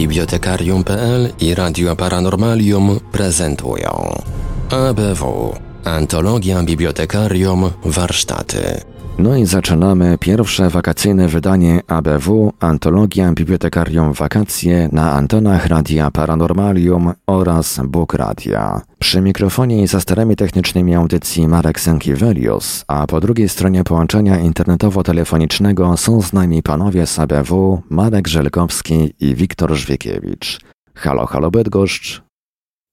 Bibliotekarium.pl i Radio Paranormalium prezentują ABW Antologia Bibliotekarium Warsztaty no i zaczynamy pierwsze wakacyjne wydanie ABW, Antologia Bibliotekarium Wakacje na antenach Radia Paranormalium oraz Book Radia. Przy mikrofonie i za starami technicznymi audycji Marek Sankiewelius, a po drugiej stronie połączenia internetowo-telefonicznego są z nami panowie z ABW, Marek Żelkowski i Wiktor Żwiekiewicz. Halo, halo Bydgoszcz.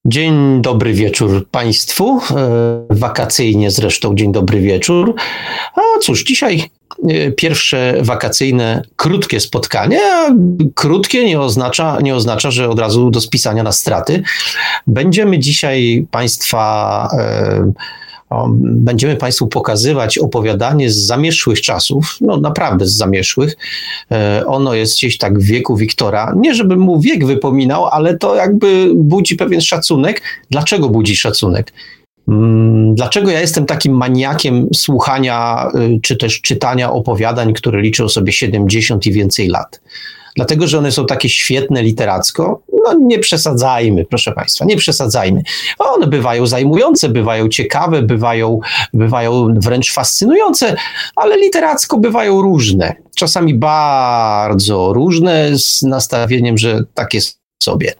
Dzień dobry wieczór Państwu, e, wakacyjnie zresztą dzień dobry wieczór. A cóż, dzisiaj e, pierwsze wakacyjne, krótkie spotkanie. Krótkie nie oznacza, nie oznacza, że od razu do spisania na straty. Będziemy dzisiaj Państwa e, będziemy Państwu pokazywać opowiadanie z zamieszłych czasów, no naprawdę z zamieszłych. E, ono jest gdzieś tak w wieku Wiktora. Nie, żebym mu wiek wypominał, ale to jakby budzi pewien szacunek. Dlaczego budzi szacunek? Mm, dlaczego ja jestem takim maniakiem słuchania y, czy też czytania opowiadań, które liczą sobie 70 i więcej lat? Dlatego że one są takie świetne literacko. No nie przesadzajmy, proszę Państwa, nie przesadzajmy. One bywają zajmujące, bywają ciekawe, bywają, bywają wręcz fascynujące, ale literacko bywają różne. Czasami bardzo różne, z nastawieniem, że takie sobie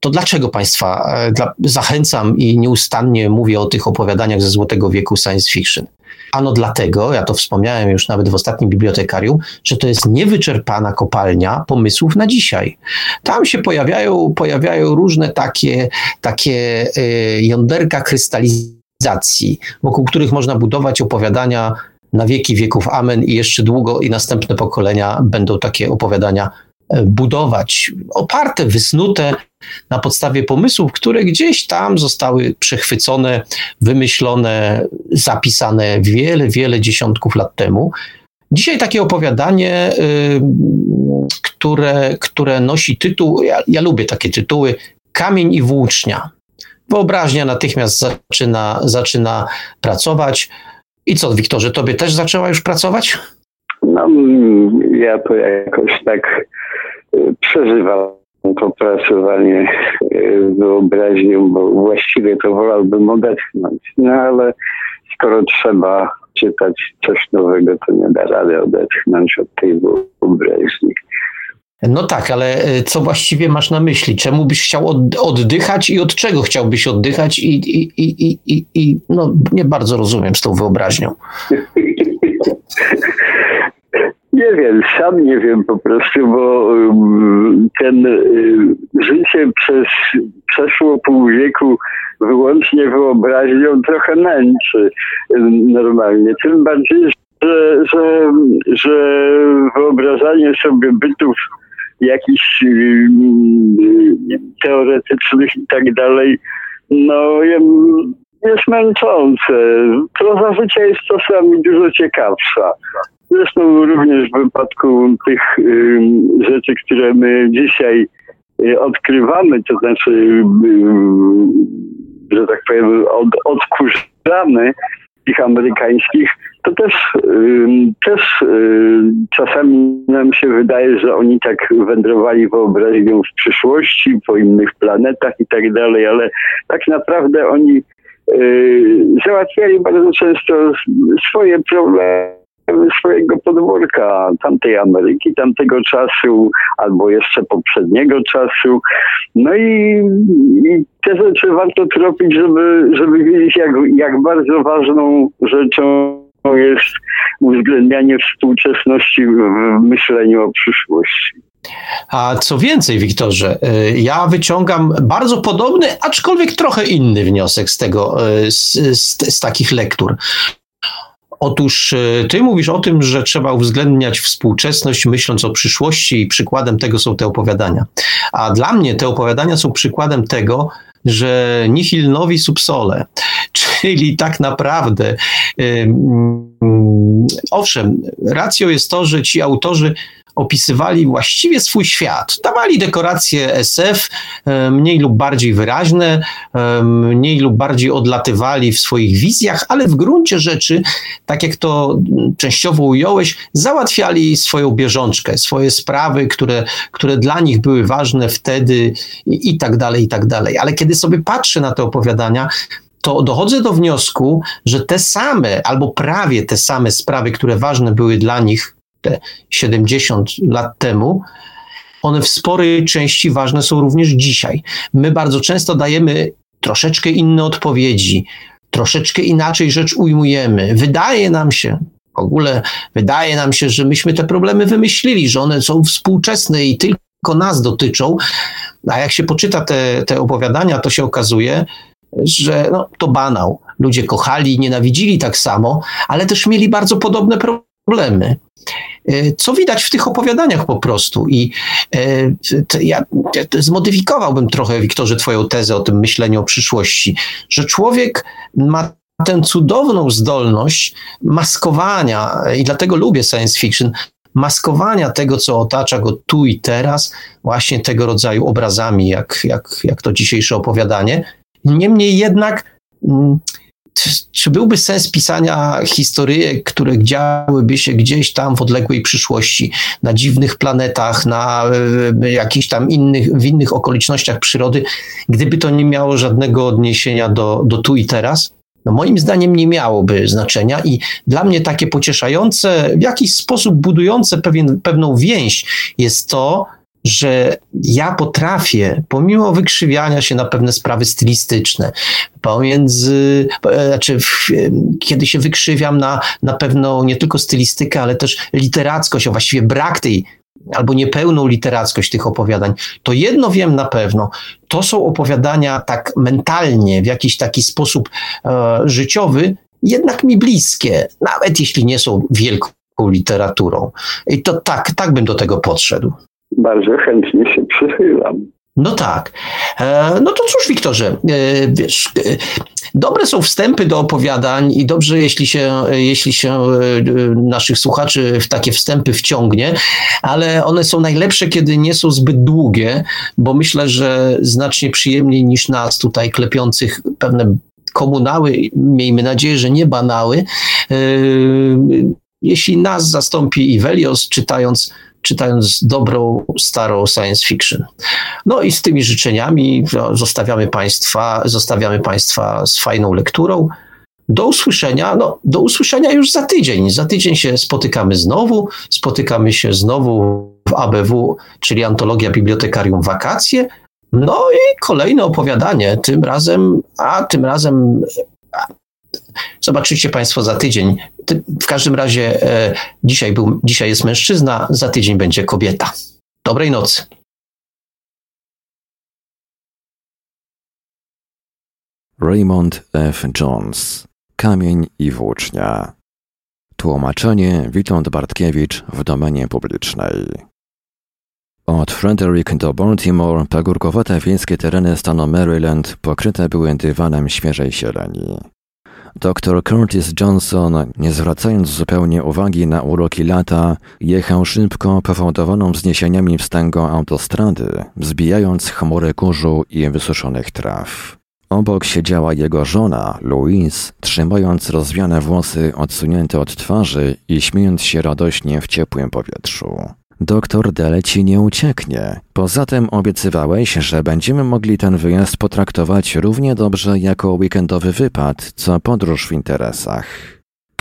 to dlaczego Państwa e, dla, zachęcam i nieustannie mówię o tych opowiadaniach ze Złotego Wieku science fiction? Ano dlatego, ja to wspomniałem już nawet w ostatnim bibliotekarium, że to jest niewyczerpana kopalnia pomysłów na dzisiaj. Tam się pojawiają, pojawiają różne takie, takie y, jąderka krystalizacji, wokół których można budować opowiadania na wieki wieków. Amen. I jeszcze długo i następne pokolenia będą takie opowiadania e, budować, oparte, wysnute na podstawie pomysłów, które gdzieś tam zostały przechwycone, wymyślone, zapisane wiele, wiele dziesiątków lat temu. Dzisiaj takie opowiadanie, y, które, które nosi tytuł, ja, ja lubię takie tytuły, Kamień i włócznia. Wyobraźnia natychmiast zaczyna, zaczyna pracować. I co, Wiktorze, tobie też zaczęła już pracować? No, ja to jakoś tak y, przeżywam popracowanie e, wyobraźnią, bo właściwie to wolałbym odetchnąć. No ale skoro trzeba czytać coś nowego, to nie da rady odetchnąć od tej wyobraźni. No tak, ale e, co właściwie masz na myśli? Czemu byś chciał oddychać i od czego chciałbyś oddychać? I, i, i, i, i no, nie bardzo rozumiem z tą wyobraźnią. Nie wiem, sam nie wiem po prostu, bo ten y, życie przez przeszło pół wieku wyłącznie wyobraźnią trochę męczy y, normalnie. Tym bardziej, że, że, że wyobrażanie sobie bytów jakichś teoretycznych i tak dalej, no jest męczące. Proza życia jest czasami dużo ciekawsza. Zresztą również w wypadku tych y, rzeczy, które my dzisiaj y, odkrywamy, to znaczy, y, że tak powiem, od, odkurzamy tych amerykańskich, to też, też czasami nam się wydaje, że oni tak wędrowali wyobraźnią w przyszłości, po innych planetach i tak dalej, ale tak naprawdę oni załatwiali bardzo często swoje problemy swojego podwórka tamtej Ameryki, tamtego czasu, albo jeszcze poprzedniego czasu. No i, i te rzeczy warto tropić, żeby, żeby wiedzieć, jak, jak bardzo ważną rzeczą jest uwzględnianie współczesności w myśleniu o przyszłości. A co więcej, Wiktorze, y, ja wyciągam bardzo podobny, aczkolwiek trochę inny wniosek z tego, y, z, z, z takich lektur. Otóż e, ty mówisz o tym, że trzeba uwzględniać współczesność, myśląc o przyszłości, i przykładem tego są te opowiadania. A dla mnie te opowiadania są przykładem tego, że nihil novi subsole, czyli tak naprawdę, owszem, racją jest to, że ci autorzy opisywali właściwie swój świat. Dawali dekoracje SF, e, mniej lub bardziej wyraźne, e, mniej lub bardziej odlatywali w swoich wizjach, ale w gruncie rzeczy, tak jak to częściowo ująłeś, załatwiali swoją bieżączkę, swoje sprawy, które, które dla nich były ważne wtedy i, i tak dalej, i tak dalej. Ale kiedy sobie patrzę na te opowiadania, to dochodzę do wniosku, że te same albo prawie te same sprawy, które ważne były dla nich te 70 lat temu, one w sporej części ważne są również dzisiaj. My bardzo często dajemy troszeczkę inne odpowiedzi, troszeczkę inaczej rzecz ujmujemy. Wydaje nam się, w ogóle wydaje nam się, że myśmy te problemy wymyślili, że one są współczesne i tylko nas dotyczą. A jak się poczyta te, te opowiadania, to się okazuje, że no, to banał. Ludzie kochali i nienawidzili tak samo, ale też mieli bardzo podobne problemy. E, co widać w tych opowiadaniach po prostu. I e, ja zmodyfikowałbym trochę, Wiktorze, Twoją tezę o tym myśleniu o przyszłości, że człowiek ma tę cudowną zdolność maskowania, i dlatego lubię science fiction, maskowania tego, co otacza go tu i teraz, właśnie tego rodzaju obrazami, jak, jak, jak to dzisiejsze opowiadanie, Niemniej jednak, mm, czy byłby sens pisania historyjek, które działyby się gdzieś tam w odległej przyszłości, na dziwnych planetach, na e, jakichś tam innych, w innych okolicznościach przyrody, gdyby to nie miało żadnego odniesienia do, do tu i teraz? No moim zdaniem nie miałoby znaczenia i dla mnie takie pocieszające, w jakiś sposób budujące pewien, pewną więź jest to, że ja potrafię, pomimo wykrzywiania się na pewne sprawy stylistyczne, pomiędzy, e, znaczy, kiedy się wykrzywiam na, na pewną nie tylko stylistykę, ale też literackość, a właściwie brak tej albo niepełną literackość tych opowiadań, to jedno wiem na pewno, to są opowiadania tak mentalnie, w jakiś taki sposób e, życiowy, jednak mi bliskie, nawet jeśli nie są wielką literaturą. I to tak, tak bym do tego podszedł bardzo chętnie się przychylam. No tak. E, no to cóż, Wiktorze, e, wiesz, e, dobre są wstępy do opowiadań i dobrze, jeśli się, jeśli się naszych słuchaczy w takie wstępy wciągnie, ale one są najlepsze, kiedy nie są zbyt długie, bo myślę, że znacznie przyjemniej niż nas tutaj klepiących pewne komunały, miejmy nadzieję, że nie banały, jeśli nas zastąpi Ivelios, czytając czytając dobrą, starą science fiction. No i z tymi życzeniami zostawiamy Państwa, zostawiamy Państwa z fajną lekturą. Do usłyszenia, no, do usłyszenia już za tydzień. Za tydzień się spotykamy znowu. Spotykamy się znowu w ABW, czyli Antologia Bibliotekarium Wakacje. No i kolejne opowiadanie, tym razem, a tym razem Zobaczycie Państwo za tydzień. W każdym razie e, dzisiaj, był, dzisiaj jest mężczyzna, za tydzień będzie kobieta. Dobrej nocy. Raymond F. Jones Kamień i włócznia Tłumaczenie Witold Bartkiewicz w domenie publicznej od Frederick do Baltimore pagórkowate wiejskie tereny stanu Maryland pokryte były dywanem świeżej zieleni. Dr Curtis Johnson, nie zwracając zupełnie uwagi na uroki lata, jechał szybko powodowaną wzniesieniami wstęgą autostrady, wzbijając chmury kurzu i wysuszonych traw. Obok siedziała jego żona, Louise, trzymając rozwiane włosy odsunięte od twarzy i śmiejąc się radośnie w ciepłym powietrzu. Doktor Dele ci nie ucieknie. Poza tym obiecywałeś, że będziemy mogli ten wyjazd potraktować równie dobrze jako weekendowy wypad, co podróż w interesach.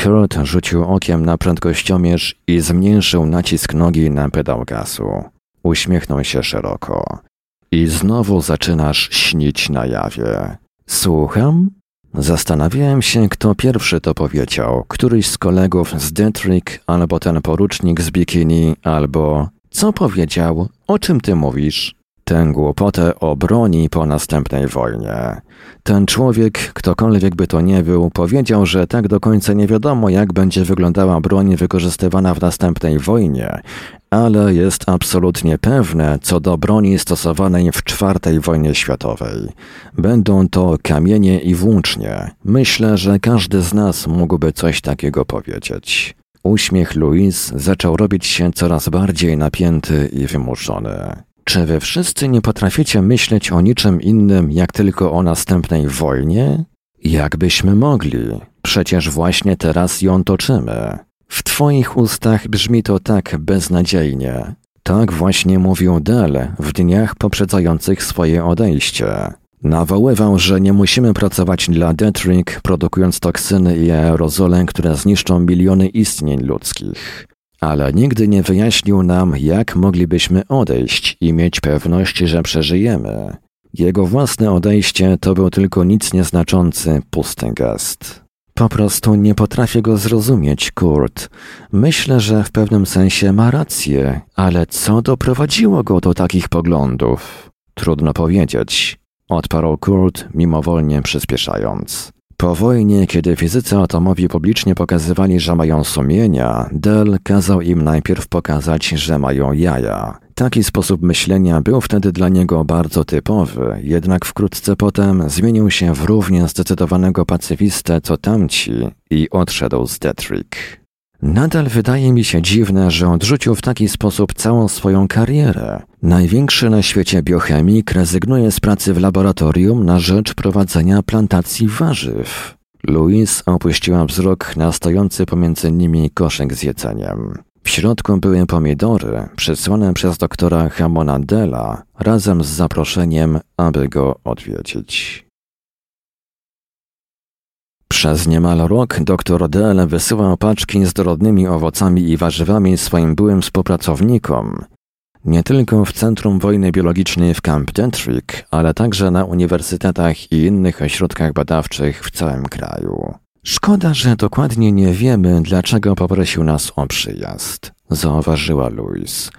Kurt rzucił okiem na prędkościomierz i zmniejszył nacisk nogi na pedał gazu. Uśmiechnął się szeroko. I znowu zaczynasz śnić na jawie. Słucham? Zastanawiałem się, kto pierwszy to powiedział. Któryś z kolegów z Detrick, albo ten porucznik z bikini, albo... Co powiedział? O czym ty mówisz? Tę głupotę o broni po następnej wojnie. Ten człowiek, ktokolwiek by to nie był, powiedział, że tak do końca nie wiadomo, jak będzie wyglądała broń wykorzystywana w następnej wojnie, ale jest absolutnie pewne co do broni stosowanej w czwartej wojnie światowej. Będą to kamienie i włócznie. Myślę, że każdy z nas mógłby coś takiego powiedzieć. Uśmiech Louise zaczął robić się coraz bardziej napięty i wymuszony. Czy wy wszyscy nie potraficie myśleć o niczym innym, jak tylko o następnej wojnie? Jakbyśmy mogli? Przecież właśnie teraz ją toczymy. W twoich ustach brzmi to tak beznadziejnie. Tak właśnie mówił Del w dniach poprzedzających swoje odejście. Nawoływał, że nie musimy pracować dla Detrick, produkując toksyny i aerozole, które zniszczą miliony istnień ludzkich. Ale nigdy nie wyjaśnił nam, jak moglibyśmy odejść i mieć pewność, że przeżyjemy. Jego własne odejście to był tylko nic nieznaczący, pusty gest. Po prostu nie potrafię go zrozumieć, Kurt. Myślę, że w pewnym sensie ma rację, ale co doprowadziło go do takich poglądów? Trudno powiedzieć, odparł Kurt, mimowolnie przyspieszając. Po wojnie, kiedy fizycy atomowi publicznie pokazywali, że mają sumienia, Dell kazał im najpierw pokazać, że mają jaja. Taki sposób myślenia był wtedy dla niego bardzo typowy, jednak wkrótce potem zmienił się w równie zdecydowanego pacyfistę co tamci i odszedł z Detrick. Nadal wydaje mi się dziwne, że odrzucił w taki sposób całą swoją karierę. Największy na świecie biochemik rezygnuje z pracy w laboratorium na rzecz prowadzenia plantacji warzyw. Louise opuściła wzrok na stojący pomiędzy nimi koszek z jedzeniem. W środku były pomidory przysłane przez doktora Hamona Della razem z zaproszeniem, aby go odwiedzić. Przez niemal rok dr Dell wysyłał paczki z dorodnymi owocami i warzywami swoim byłym współpracownikom, nie tylko w Centrum Wojny Biologicznej w Camp Detrick, ale także na uniwersytetach i innych ośrodkach badawczych w całym kraju. Szkoda, że dokładnie nie wiemy, dlaczego poprosił nas o przyjazd, zauważyła Louise.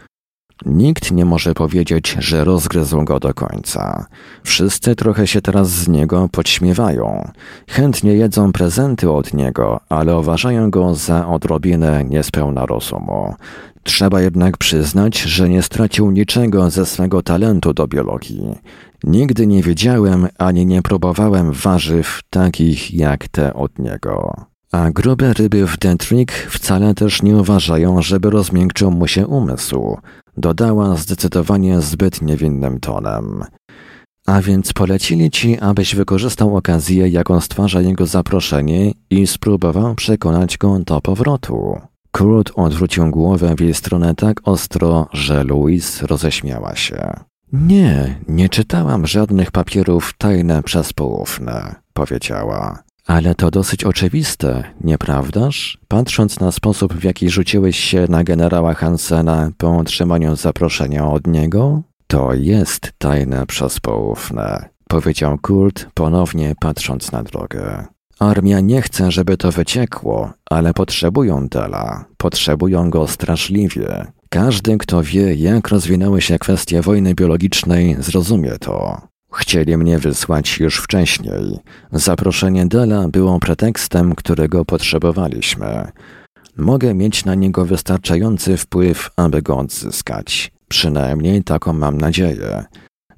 Nikt nie może powiedzieć, że rozgryzł go do końca. Wszyscy trochę się teraz z niego podśmiewają. Chętnie jedzą prezenty od niego, ale uważają go za odrobinę niespełna rozumu. Trzeba jednak przyznać, że nie stracił niczego ze swego talentu do biologii. Nigdy nie wiedziałem ani nie próbowałem warzyw takich jak te od niego. A grube ryby w Detrick wcale też nie uważają, żeby rozmiękczył mu się umysł, dodała zdecydowanie zbyt niewinnym tonem. A więc polecili ci, abyś wykorzystał okazję, jaką stwarza jego zaproszenie i spróbował przekonać go do powrotu. Kurt odwrócił głowę w jej stronę tak ostro, że Louise roześmiała się. Nie, nie czytałam żadnych papierów tajne przez poufne, powiedziała. Ale to dosyć oczywiste, nieprawdaż? Patrząc na sposób, w jaki rzuciłeś się na generała Hansena po otrzymaniu zaproszenia od niego, to jest tajne przez poufne, powiedział Kurt, ponownie patrząc na drogę. Armia nie chce, żeby to wyciekło, ale potrzebują Dela, potrzebują go straszliwie. Każdy, kto wie, jak rozwinęły się kwestie wojny biologicznej, zrozumie to. Chcieli mnie wysłać już wcześniej. Zaproszenie Dela było pretekstem, którego potrzebowaliśmy. Mogę mieć na niego wystarczający wpływ, aby go odzyskać. Przynajmniej taką mam nadzieję.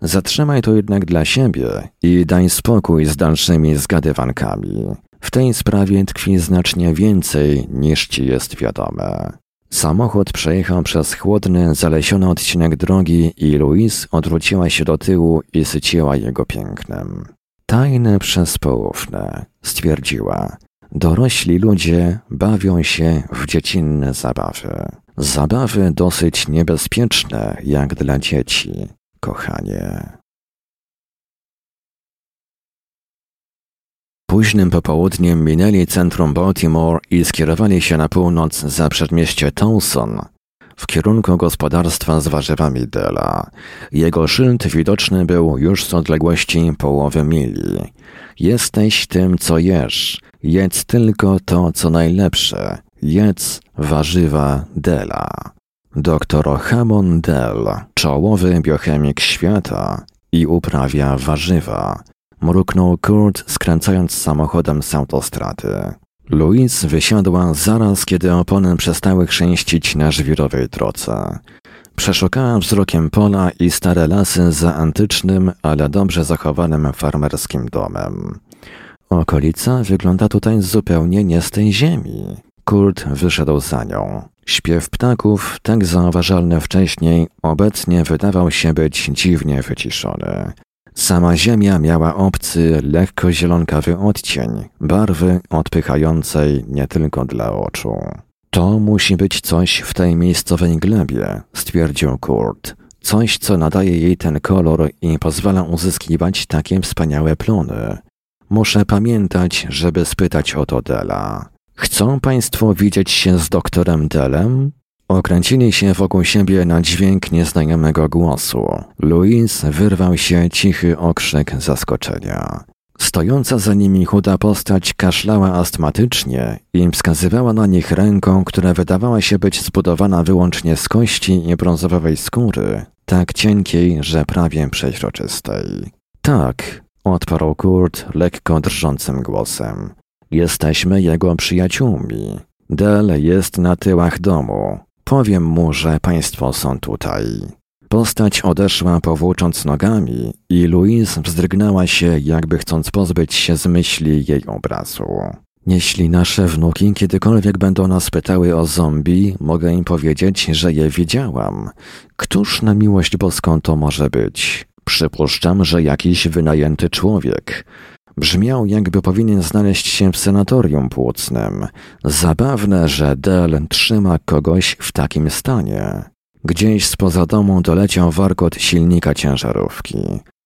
Zatrzymaj to jednak dla siebie i daj spokój z dalszymi zgadywankami. W tej sprawie tkwi znacznie więcej niż ci jest wiadome. Samochód przejechał przez chłodny, zalesiony odcinek drogi i Louise odwróciła się do tyłu i syciła jego pięknem. Tajne przez poufne, stwierdziła. Dorośli ludzie bawią się w dziecinne zabawy. Zabawy dosyć niebezpieczne jak dla dzieci kochanie. Późnym popołudniem minęli centrum Baltimore i skierowali się na północ za przedmieście Towson, w kierunku gospodarstwa z warzywami Dela. Jego szyld widoczny był już z odległości połowy mili. Jesteś tym, co jesz. Jedz tylko to, co najlepsze. Jedz warzywa Dela. Dr Hamon Dell, czołowy biochemik świata i uprawia warzywa, mruknął Kurt skręcając samochodem z autostrady. Louise wysiadła zaraz, kiedy opony przestały chrzęścić na żwirowej drodze. Przeszukała wzrokiem pola i stare lasy za antycznym, ale dobrze zachowanym farmerskim domem. Okolica wygląda tutaj zupełnie nie z tej ziemi. Kurt wyszedł za nią. Śpiew ptaków, tak zauważalny wcześniej, obecnie wydawał się być dziwnie wyciszony. Sama ziemia miała obcy, lekko zielonkawy odcień, barwy odpychającej nie tylko dla oczu. To musi być coś w tej miejscowej glebie, stwierdził Kurt. Coś, co nadaje jej ten kolor i pozwala uzyskiwać takie wspaniałe plony. Muszę pamiętać, żeby spytać o to Dela. Chcą Państwo widzieć się z doktorem Delem? Okręcili się wokół siebie na dźwięk nieznajomego głosu. Louis wyrwał się cichy okrzyk zaskoczenia. Stojąca za nimi chuda postać kaszlała astmatycznie i wskazywała na nich ręką, która wydawała się być zbudowana wyłącznie z kości i brązowej skóry, tak cienkiej, że prawie przeźroczystej. Tak, odparł Kurt lekko drżącym głosem. Jesteśmy jego przyjaciółmi. Del jest na tyłach domu. Powiem mu, że państwo są tutaj. Postać odeszła powłócząc nogami i Louise wzdrygnęła się, jakby chcąc pozbyć się z myśli jej obrazu. Jeśli nasze wnuki kiedykolwiek będą nas pytały o zombie, mogę im powiedzieć, że je widziałam. Któż na miłość boską to może być? Przypuszczam, że jakiś wynajęty człowiek. Brzmiał, jakby powinien znaleźć się w senatorium płucnym. Zabawne, że Del trzyma kogoś w takim stanie. Gdzieś spoza domu doleciał warkot silnika ciężarówki.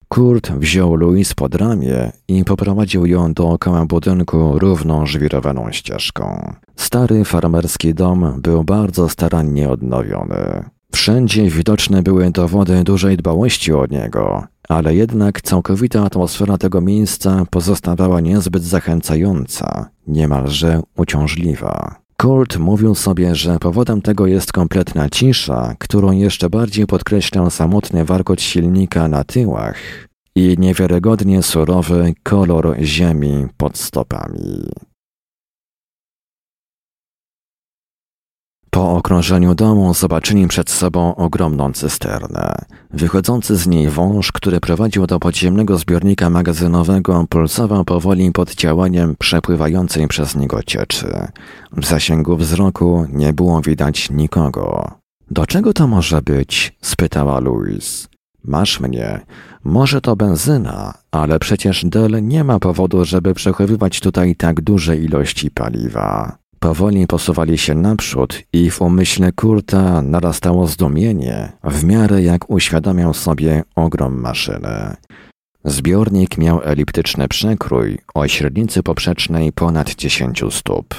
Kurt wziął Louis pod ramię i poprowadził ją dookoła budynku równą żwirowaną ścieżką. Stary farmerski dom był bardzo starannie odnowiony. Wszędzie widoczne były dowody dużej dbałości o niego, ale jednak całkowita atmosfera tego miejsca pozostawała niezbyt zachęcająca, niemalże uciążliwa. Colt mówił sobie, że powodem tego jest kompletna cisza, którą jeszcze bardziej podkreślał samotny warkot silnika na tyłach i niewiarygodnie surowy kolor ziemi pod stopami. Po okrążeniu domu zobaczyli przed sobą ogromną cysternę. Wychodzący z niej wąż, który prowadził do podziemnego zbiornika magazynowego, pulsował powoli pod działaniem przepływającej przez niego cieczy. W zasięgu wzroku nie było widać nikogo. Do czego to może być? spytała Louise. Masz mnie. Może to benzyna, ale przecież Del nie ma powodu, żeby przechowywać tutaj tak duże ilości paliwa. Powoli posuwali się naprzód i w umyśle Kurta narastało zdumienie, w miarę jak uświadamiał sobie ogrom maszyny. Zbiornik miał eliptyczny przekrój o średnicy poprzecznej ponad 10 stóp.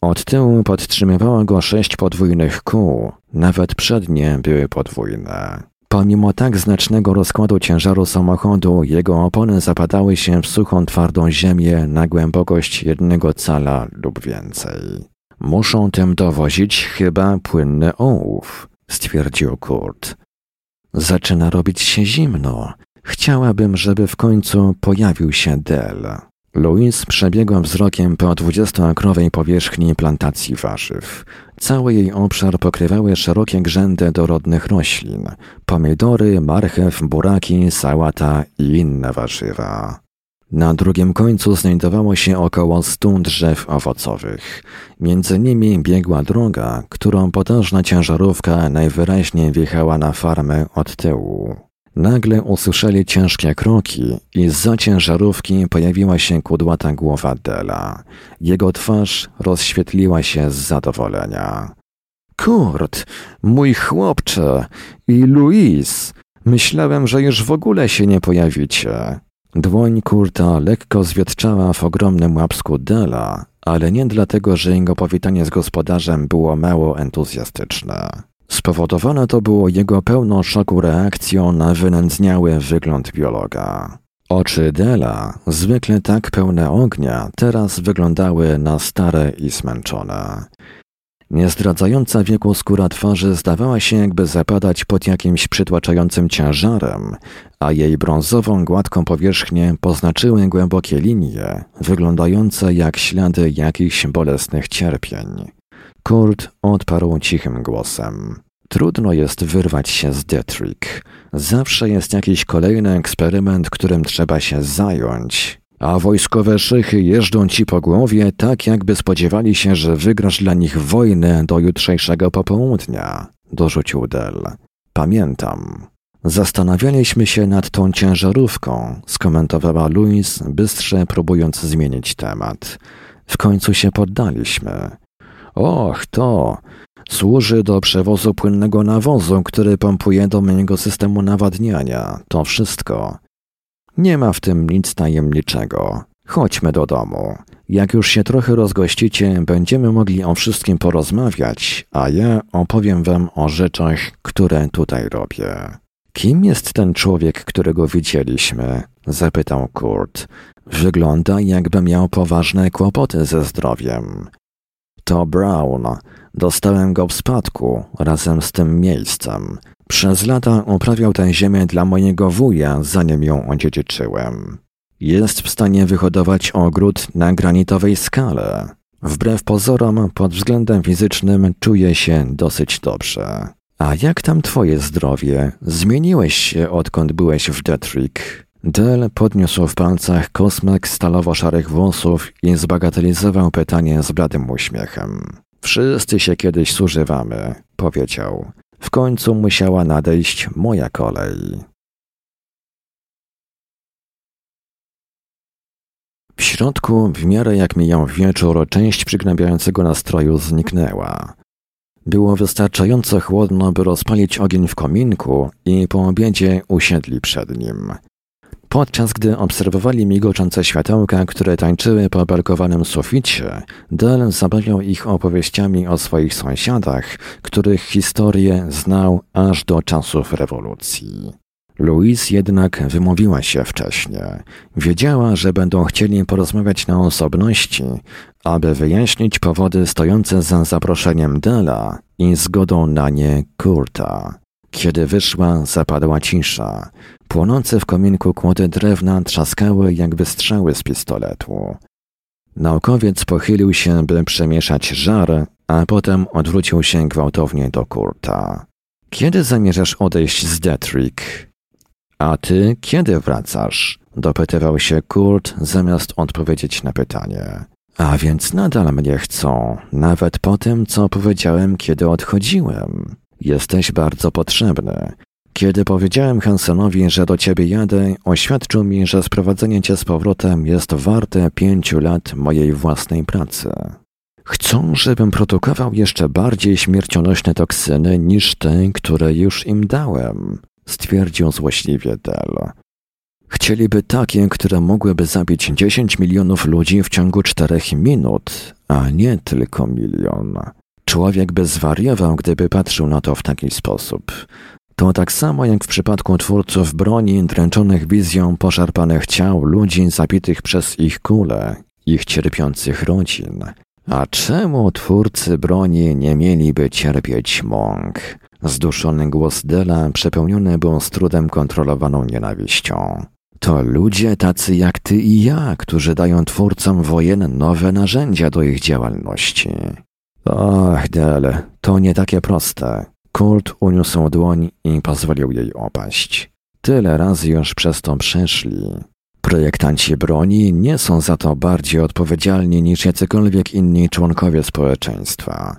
Od tyłu podtrzymywało go sześć podwójnych kół, nawet przednie były podwójne. Pomimo tak znacznego rozkładu ciężaru samochodu, jego opony zapadały się w suchą, twardą ziemię na głębokość jednego cala lub więcej. Muszą tym dowozić chyba płynny ołów, stwierdził Kurt. Zaczyna robić się zimno. Chciałabym, żeby w końcu pojawił się Del. Louis przebiegła wzrokiem po dwudziestoakrowej powierzchni plantacji warzyw. Cały jej obszar pokrywały szerokie grzędy dorodnych roślin. Pomidory, marchew, buraki, sałata i inne warzywa. Na drugim końcu znajdowało się około stu drzew owocowych. Między nimi biegła droga, którą potężna ciężarówka najwyraźniej wjechała na farmę od tyłu. Nagle usłyszeli ciężkie kroki i za ciężarówki pojawiła się kudłata głowa Dela. Jego twarz rozświetliła się z zadowolenia. Kurt, mój chłopcze i Louise, myślałem, że już w ogóle się nie pojawicie. Dłoń Kurta lekko zwietczała w ogromnym łapsku Dela, ale nie dlatego, że jego powitanie z gospodarzem było mało entuzjastyczne. Spowodowane to było jego pełną szoku reakcją na wynędzniały wygląd biologa. Oczy Dela, zwykle tak pełne ognia, teraz wyglądały na stare i zmęczone. Niezdradzająca wieku skóra twarzy zdawała się jakby zapadać pod jakimś przytłaczającym ciężarem, a jej brązową, gładką powierzchnię poznaczyły głębokie linie, wyglądające jak ślady jakichś bolesnych cierpień. Kurt odparł cichym głosem. Trudno jest wyrwać się z Detrick. Zawsze jest jakiś kolejny eksperyment, którym trzeba się zająć. a wojskowe szychy jeżdżą ci po głowie tak, jakby spodziewali się, że wygrasz dla nich wojnę do jutrzejszego popołudnia, dorzucił Dell. Pamiętam. Zastanawialiśmy się nad tą ciężarówką, skomentowała Louise, bystrze próbując zmienić temat. W końcu się poddaliśmy. Och, to służy do przewozu płynnego nawozu, który pompuje do mojego systemu nawadniania. To wszystko. Nie ma w tym nic tajemniczego. Chodźmy do domu. Jak już się trochę rozgościcie, będziemy mogli o wszystkim porozmawiać, a ja opowiem wam o rzeczach, które tutaj robię. Kim jest ten człowiek, którego widzieliśmy? zapytał Kurt. Wygląda, jakby miał poważne kłopoty ze zdrowiem. To Brown. Dostałem go w spadku razem z tym miejscem. Przez lata uprawiał tę ziemię dla mojego wuja, zanim ją odziedziczyłem. Jest w stanie wyhodować ogród na granitowej skale. Wbrew pozorom, pod względem fizycznym czuje się dosyć dobrze. A jak tam twoje zdrowie? Zmieniłeś się, odkąd byłeś w Detrick. Del podniósł w palcach kosmek stalowo-szarych włosów i zbagatelizował pytanie z bladym uśmiechem. Wszyscy się kiedyś zużywamy, powiedział. W końcu musiała nadejść moja kolej. W środku, w miarę jak mijał wieczór, część przygnębiającego nastroju zniknęła. Było wystarczająco chłodno, by rozpalić ogień w kominku i po obiedzie usiedli przed nim. Podczas gdy obserwowali migoczące światełka, które tańczyły po balkowanym suficie, Del zabawiał ich opowieściami o swoich sąsiadach, których historię znał aż do czasów rewolucji. Louise jednak wymówiła się wcześnie. Wiedziała, że będą chcieli porozmawiać na osobności, aby wyjaśnić powody stojące za zaproszeniem Dela i zgodą na nie Kurta. Kiedy wyszła, zapadła cisza. Płonące w kominku kłody drewna trzaskały jakby strzały z pistoletu. Naukowiec pochylił się, by przemieszać żar, a potem odwrócił się gwałtownie do Kurta. Kiedy zamierzasz odejść z Detrick? A ty kiedy wracasz? dopytywał się Kurt, zamiast odpowiedzieć na pytanie. A więc nadal mnie chcą, nawet po tym, co powiedziałem, kiedy odchodziłem. Jesteś bardzo potrzebny. Kiedy powiedziałem Hansenowi, że do ciebie jadę, oświadczył mi, że sprowadzenie cię z powrotem jest warte pięciu lat mojej własnej pracy. Chcą, żebym produkował jeszcze bardziej śmiercionośne toksyny niż te, które już im dałem, stwierdził złośliwie Dell. Chcieliby takie, które mogłyby zabić 10 milionów ludzi w ciągu czterech minut, a nie tylko milion. Człowiek by zwariował, gdyby patrzył na to w taki sposób. To tak samo jak w przypadku twórców broni dręczonych wizją poszarpanych ciał ludzi zabitych przez ich kule, ich cierpiących rodzin. A czemu twórcy broni nie mieliby cierpieć mąk? Zduszony głos Dela przepełniony był z trudem kontrolowaną nienawiścią. To ludzie tacy jak ty i ja, którzy dają twórcom wojen nowe narzędzia do ich działalności. Och, Del, to nie takie proste. Kurt uniósł dłoń i pozwolił jej opaść. Tyle razy już przez to przeszli. Projektanci broni nie są za to bardziej odpowiedzialni niż jacykolwiek inni członkowie społeczeństwa.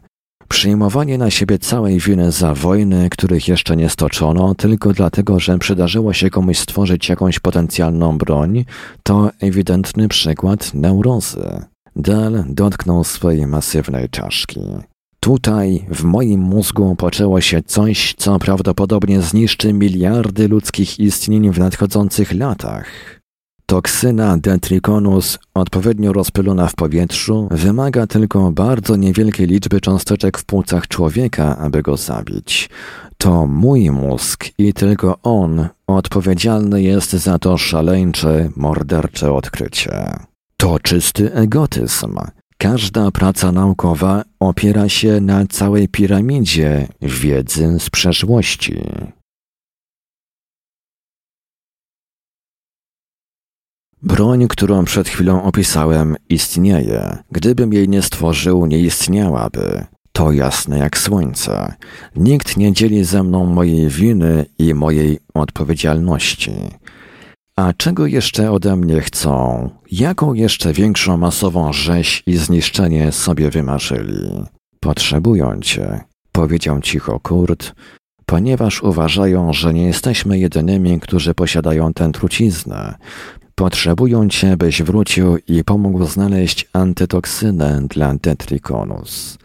Przyjmowanie na siebie całej winy za wojny, których jeszcze nie stoczono, tylko dlatego, że przydarzyło się komuś stworzyć jakąś potencjalną broń, to ewidentny przykład neurozy. Dal dotknął swojej masywnej czaszki. Tutaj, w moim mózgu, poczęło się coś, co prawdopodobnie zniszczy miliardy ludzkich istnień w nadchodzących latach. Toksyna detriconus, odpowiednio rozpylona w powietrzu, wymaga tylko bardzo niewielkiej liczby cząsteczek w płucach człowieka, aby go zabić. To mój mózg i tylko on odpowiedzialny jest za to szaleńcze, mordercze odkrycie. To czysty egotyzm. Każda praca naukowa opiera się na całej piramidzie wiedzy z przeszłości. Broń, którą przed chwilą opisałem, istnieje. Gdybym jej nie stworzył, nie istniałaby. To jasne jak słońce. Nikt nie dzieli ze mną mojej winy i mojej odpowiedzialności. A czego jeszcze ode mnie chcą? Jaką jeszcze większą masową rzeź i zniszczenie sobie wymarzyli? Potrzebują cię, powiedział cicho Kurt, ponieważ uważają, że nie jesteśmy jedynymi, którzy posiadają tę truciznę. Potrzebują cię, byś wrócił i pomógł znaleźć antytoksynę dla Tetrikonus.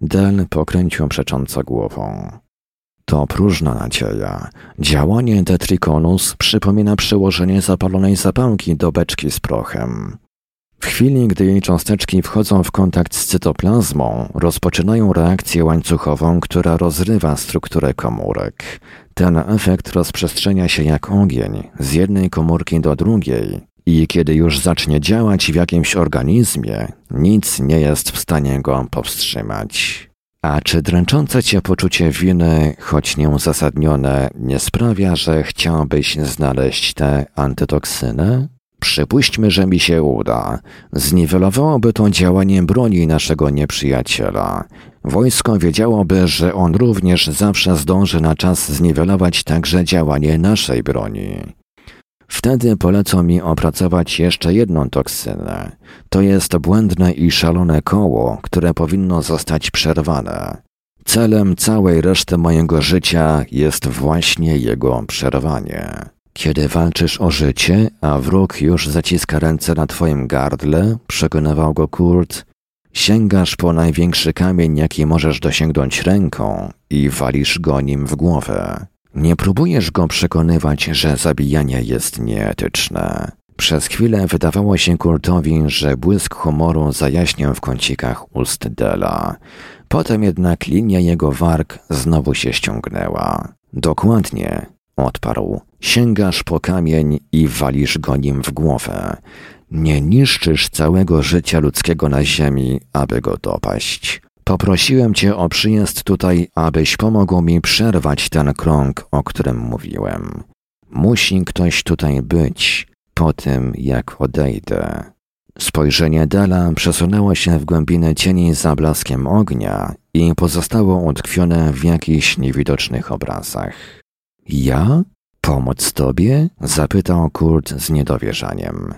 Del pokręcił przecząco głową. To próżna nadzieja. Działanie Tetrikonus przypomina przyłożenie zapalonej zapałki do beczki z prochem. W chwili, gdy jej cząsteczki wchodzą w kontakt z cytoplazmą, rozpoczynają reakcję łańcuchową, która rozrywa strukturę komórek. Ten efekt rozprzestrzenia się jak ogień z jednej komórki do drugiej i kiedy już zacznie działać w jakimś organizmie, nic nie jest w stanie go powstrzymać. A czy dręczące cię poczucie winy, choć nieuzasadnione, nie sprawia, że chciałbyś znaleźć tę antytoksynę? Przypuśćmy, że mi się uda. Zniwelowałoby to działanie broni naszego nieprzyjaciela. Wojsko wiedziałoby, że on również zawsze zdąży na czas zniwelować także działanie naszej broni. Wtedy polecą mi opracować jeszcze jedną toksynę. To jest błędne i szalone koło, które powinno zostać przerwane. Celem całej reszty mojego życia jest właśnie jego przerwanie. Kiedy walczysz o życie, a wróg już zaciska ręce na twoim gardle, przekonywał go Kurt, sięgasz po największy kamień, jaki możesz dosięgnąć ręką i walisz go nim w głowę. Nie próbujesz go przekonywać, że zabijanie jest nieetyczne. Przez chwilę wydawało się Kurtowi, że błysk humoru zajaśniał w kącikach ust Dela. Potem jednak linia jego warg znowu się ściągnęła. Dokładnie, odparł. Sięgasz po kamień i walisz go nim w głowę. Nie niszczysz całego życia ludzkiego na ziemi, aby go dopaść. Poprosiłem cię o przyjazd tutaj, abyś pomógł mi przerwać ten krąg, o którym mówiłem. Musi ktoś tutaj być po tym, jak odejdę. Spojrzenie Dela przesunęło się w głębinę cieni za blaskiem ognia i pozostało utkwione w jakichś niewidocznych obrazach. Ja? Pomóc tobie? zapytał Kurt z niedowierzaniem.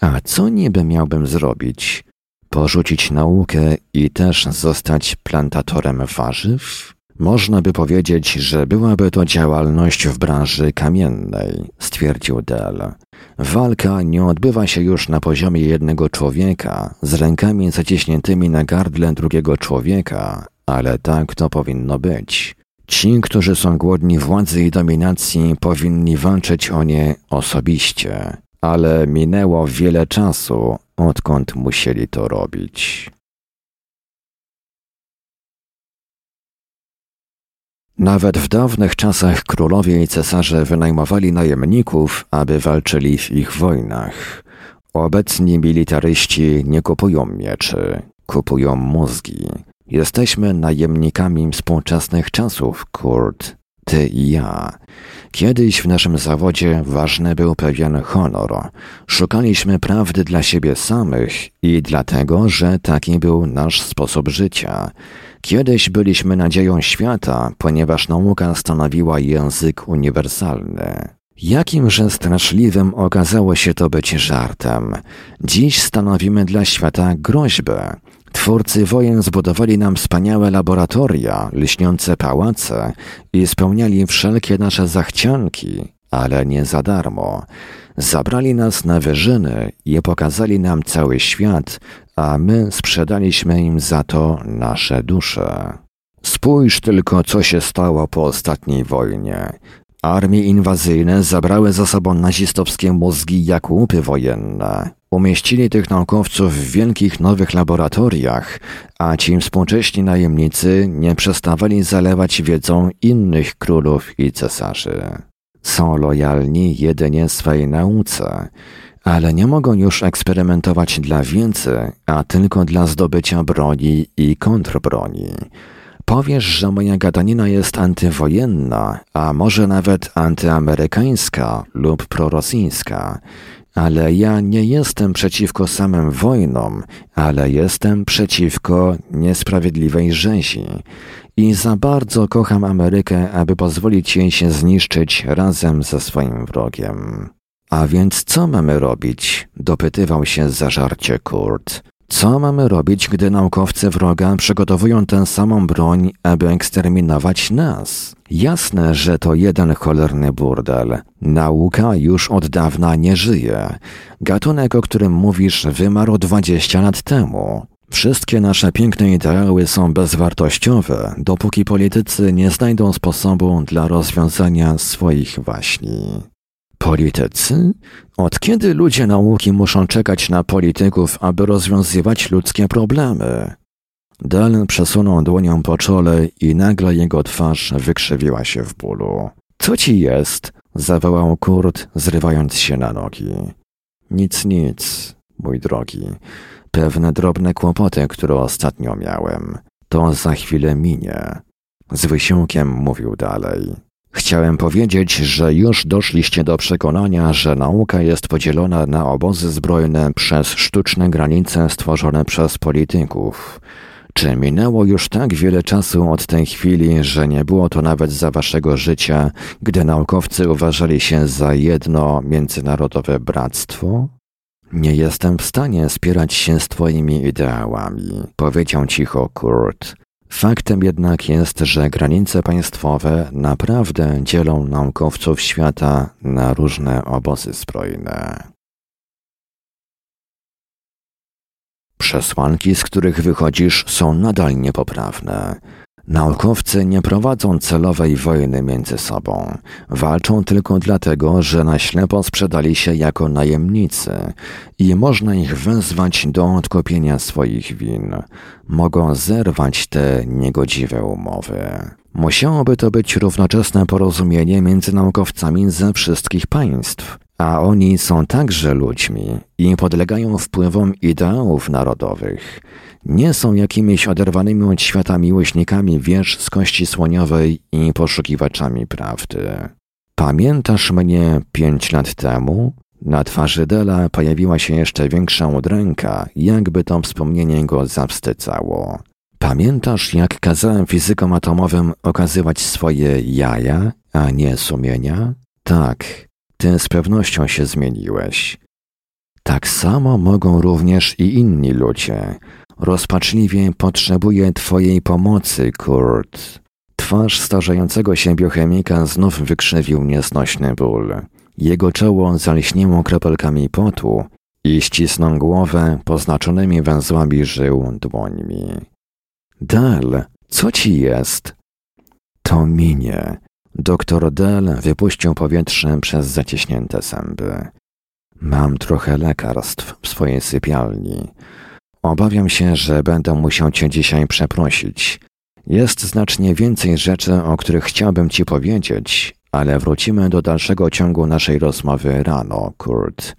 A co niby miałbym zrobić? Porzucić naukę i też zostać plantatorem warzyw? Można by powiedzieć, że byłaby to działalność w branży kamiennej, stwierdził Dell. Walka nie odbywa się już na poziomie jednego człowieka, z rękami zaciśniętymi na gardle drugiego człowieka, ale tak to powinno być. Ci, którzy są głodni władzy i dominacji, powinni walczyć o nie osobiście, ale minęło wiele czasu, odkąd musieli to robić. Nawet w dawnych czasach królowie i cesarze wynajmowali najemników, aby walczyli w ich wojnach. Obecni militaryści nie kupują mieczy, kupują mózgi. Jesteśmy najemnikami współczesnych czasów, Kurt, ty i ja. Kiedyś w naszym zawodzie ważny był pewien honor. Szukaliśmy prawdy dla siebie samych i dlatego, że taki był nasz sposób życia. Kiedyś byliśmy nadzieją świata, ponieważ nauka stanowiła język uniwersalny. Jakimże straszliwym okazało się to być żartem. Dziś stanowimy dla świata groźbę. Twórcy wojen zbudowali nam wspaniałe laboratoria, lśniące pałace i spełniali wszelkie nasze zachcianki, ale nie za darmo. Zabrali nas na wyżyny i pokazali nam cały świat, a my sprzedaliśmy im za to nasze dusze. Spójrz tylko, co się stało po ostatniej wojnie. Armie inwazyjne zabrały za sobą nazistowskie mózgi jak łupy wojenne. Umieścili tych naukowców w wielkich nowych laboratoriach, a ci współcześni najemnicy nie przestawali zalewać wiedzą innych królów i cesarzy. Są lojalni jedynie swej nauce, ale nie mogą już eksperymentować dla wiedzy, a tylko dla zdobycia broni i kontrbroni. Powiesz, że moja gadanina jest antywojenna, a może nawet antyamerykańska lub prorosyjska, ale ja nie jestem przeciwko samym wojnom, ale jestem przeciwko niesprawiedliwej rzezi. I za bardzo kocham Amerykę, aby pozwolić jej się zniszczyć razem ze swoim wrogiem. A więc co mamy robić? dopytywał się zażarcie Kurt. Co mamy robić, gdy naukowcy wroga przygotowują tę samą broń, aby eksterminować nas? Jasne, że to jeden cholerny burdel. Nauka już od dawna nie żyje. Gatunek, o którym mówisz, wymarł dwadzieścia lat temu. Wszystkie nasze piękne ideały są bezwartościowe, dopóki politycy nie znajdą sposobu dla rozwiązania swoich waśni. Politycy? Od kiedy ludzie nauki muszą czekać na polityków, aby rozwiązywać ludzkie problemy? Dal przesunął dłonią po czole i nagle jego twarz wykrzywiła się w bólu. Co ci jest? zawołał Kurt, zrywając się na nogi. Nic, nic, mój drogi. Pewne drobne kłopoty, które ostatnio miałem. To za chwilę minie. Z wysiłkiem mówił dalej. Chciałem powiedzieć, że już doszliście do przekonania, że nauka jest podzielona na obozy zbrojne przez sztuczne granice stworzone przez polityków. Czy minęło już tak wiele czasu od tej chwili, że nie było to nawet za waszego życia, gdy naukowcy uważali się za jedno międzynarodowe bractwo? Nie jestem w stanie spierać się z twoimi ideałami, powiedział cicho Kurt. Faktem jednak jest, że granice państwowe naprawdę dzielą naukowców świata na różne obozy zbrojne. Przesłanki, z których wychodzisz, są nadal niepoprawne. Naukowcy nie prowadzą celowej wojny między sobą. Walczą tylko dlatego, że na ślepo sprzedali się jako najemnicy i można ich wezwać do odkupienia swoich win. Mogą zerwać te niegodziwe umowy. Musiałoby to być równoczesne porozumienie między naukowcami ze wszystkich państw, a oni są także ludźmi i podlegają wpływom ideałów narodowych nie są jakimiś oderwanymi od świata miłośnikami wież z kości słoniowej i poszukiwaczami prawdy. Pamiętasz mnie pięć lat temu? Na twarzy Dela pojawiła się jeszcze większa udręka, jakby to wspomnienie go zawstycało. Pamiętasz, jak kazałem fizykom atomowym okazywać swoje jaja, a nie sumienia? Tak, ty z pewnością się zmieniłeś. Tak samo mogą również i inni ludzie, Rozpaczliwie potrzebuję Twojej pomocy, Kurt. Twarz starzejącego się biochemika znów wykrzywił nieznośny ból. Jego czoło zalśniło kropelkami potu i ścisnął głowę poznaczonymi węzłami żył dłońmi. Del, co ci jest? To minie. Doktor Del wypuścił powietrze przez zaciśnięte zęby. Mam trochę lekarstw w swojej sypialni. Obawiam się, że będę musiał cię dzisiaj przeprosić. Jest znacznie więcej rzeczy, o których chciałbym ci powiedzieć, ale wrócimy do dalszego ciągu naszej rozmowy rano, Kurt.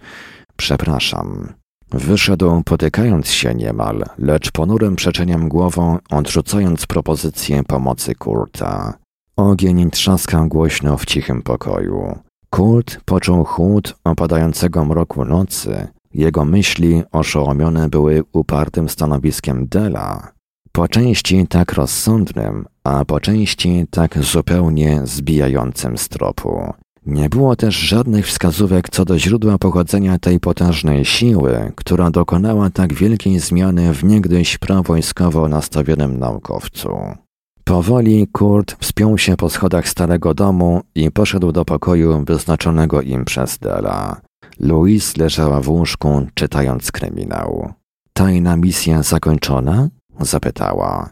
Przepraszam. Wyszedł potykając się niemal, lecz ponurym przeczeniam głową, odrzucając propozycję pomocy Kurta. Ogień trzaskał głośno w cichym pokoju. Kurt poczuł chłód opadającego mroku nocy, jego myśli oszołomione były upartym stanowiskiem Dela, po części tak rozsądnym, a po części tak zupełnie zbijającym z tropu. Nie było też żadnych wskazówek co do źródła pochodzenia tej potężnej siły, która dokonała tak wielkiej zmiany w niegdyś prowojskowo nastawionym naukowcu. Powoli Kurt wspiął się po schodach starego domu i poszedł do pokoju wyznaczonego im przez Dela. Louise leżała w łóżku, czytając kryminał. Tajna misja zakończona? zapytała.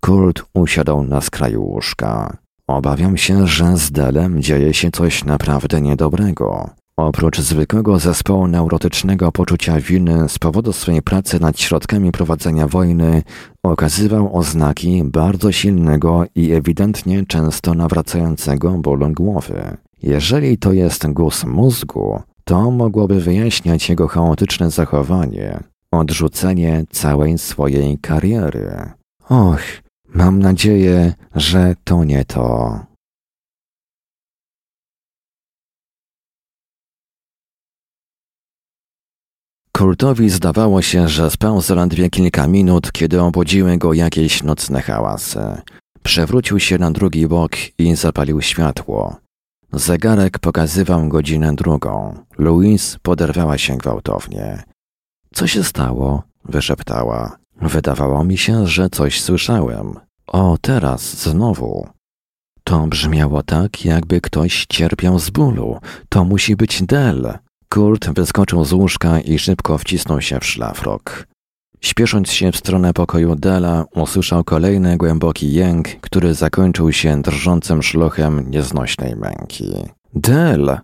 Kurt usiadł na skraju łóżka. Obawiam się, że z Delem dzieje się coś naprawdę niedobrego. Oprócz zwykłego zespołu neurotycznego poczucia winy z powodu swojej pracy nad środkami prowadzenia wojny, okazywał oznaki bardzo silnego i ewidentnie często nawracającego bólu głowy. Jeżeli to jest guz mózgu, to mogłoby wyjaśniać jego chaotyczne zachowanie, odrzucenie całej swojej kariery. Och, mam nadzieję, że to nie to. Kurtowi zdawało się, że spał zaledwie kilka minut, kiedy obudziły go jakieś nocne hałasy. Przewrócił się na drugi bok i zapalił światło. Zegarek pokazywał godzinę drugą. Louise poderwała się gwałtownie. Co się stało? wyszeptała. Wydawało mi się, że coś słyszałem. O, teraz znowu. To brzmiało tak, jakby ktoś cierpiał z bólu. To musi być Del. Kurt wyskoczył z łóżka i szybko wcisnął się w szlafrok. Śpiesząc się w stronę pokoju Dela, usłyszał kolejny głęboki jęk, który zakończył się drżącym szlochem nieznośnej męki. Del!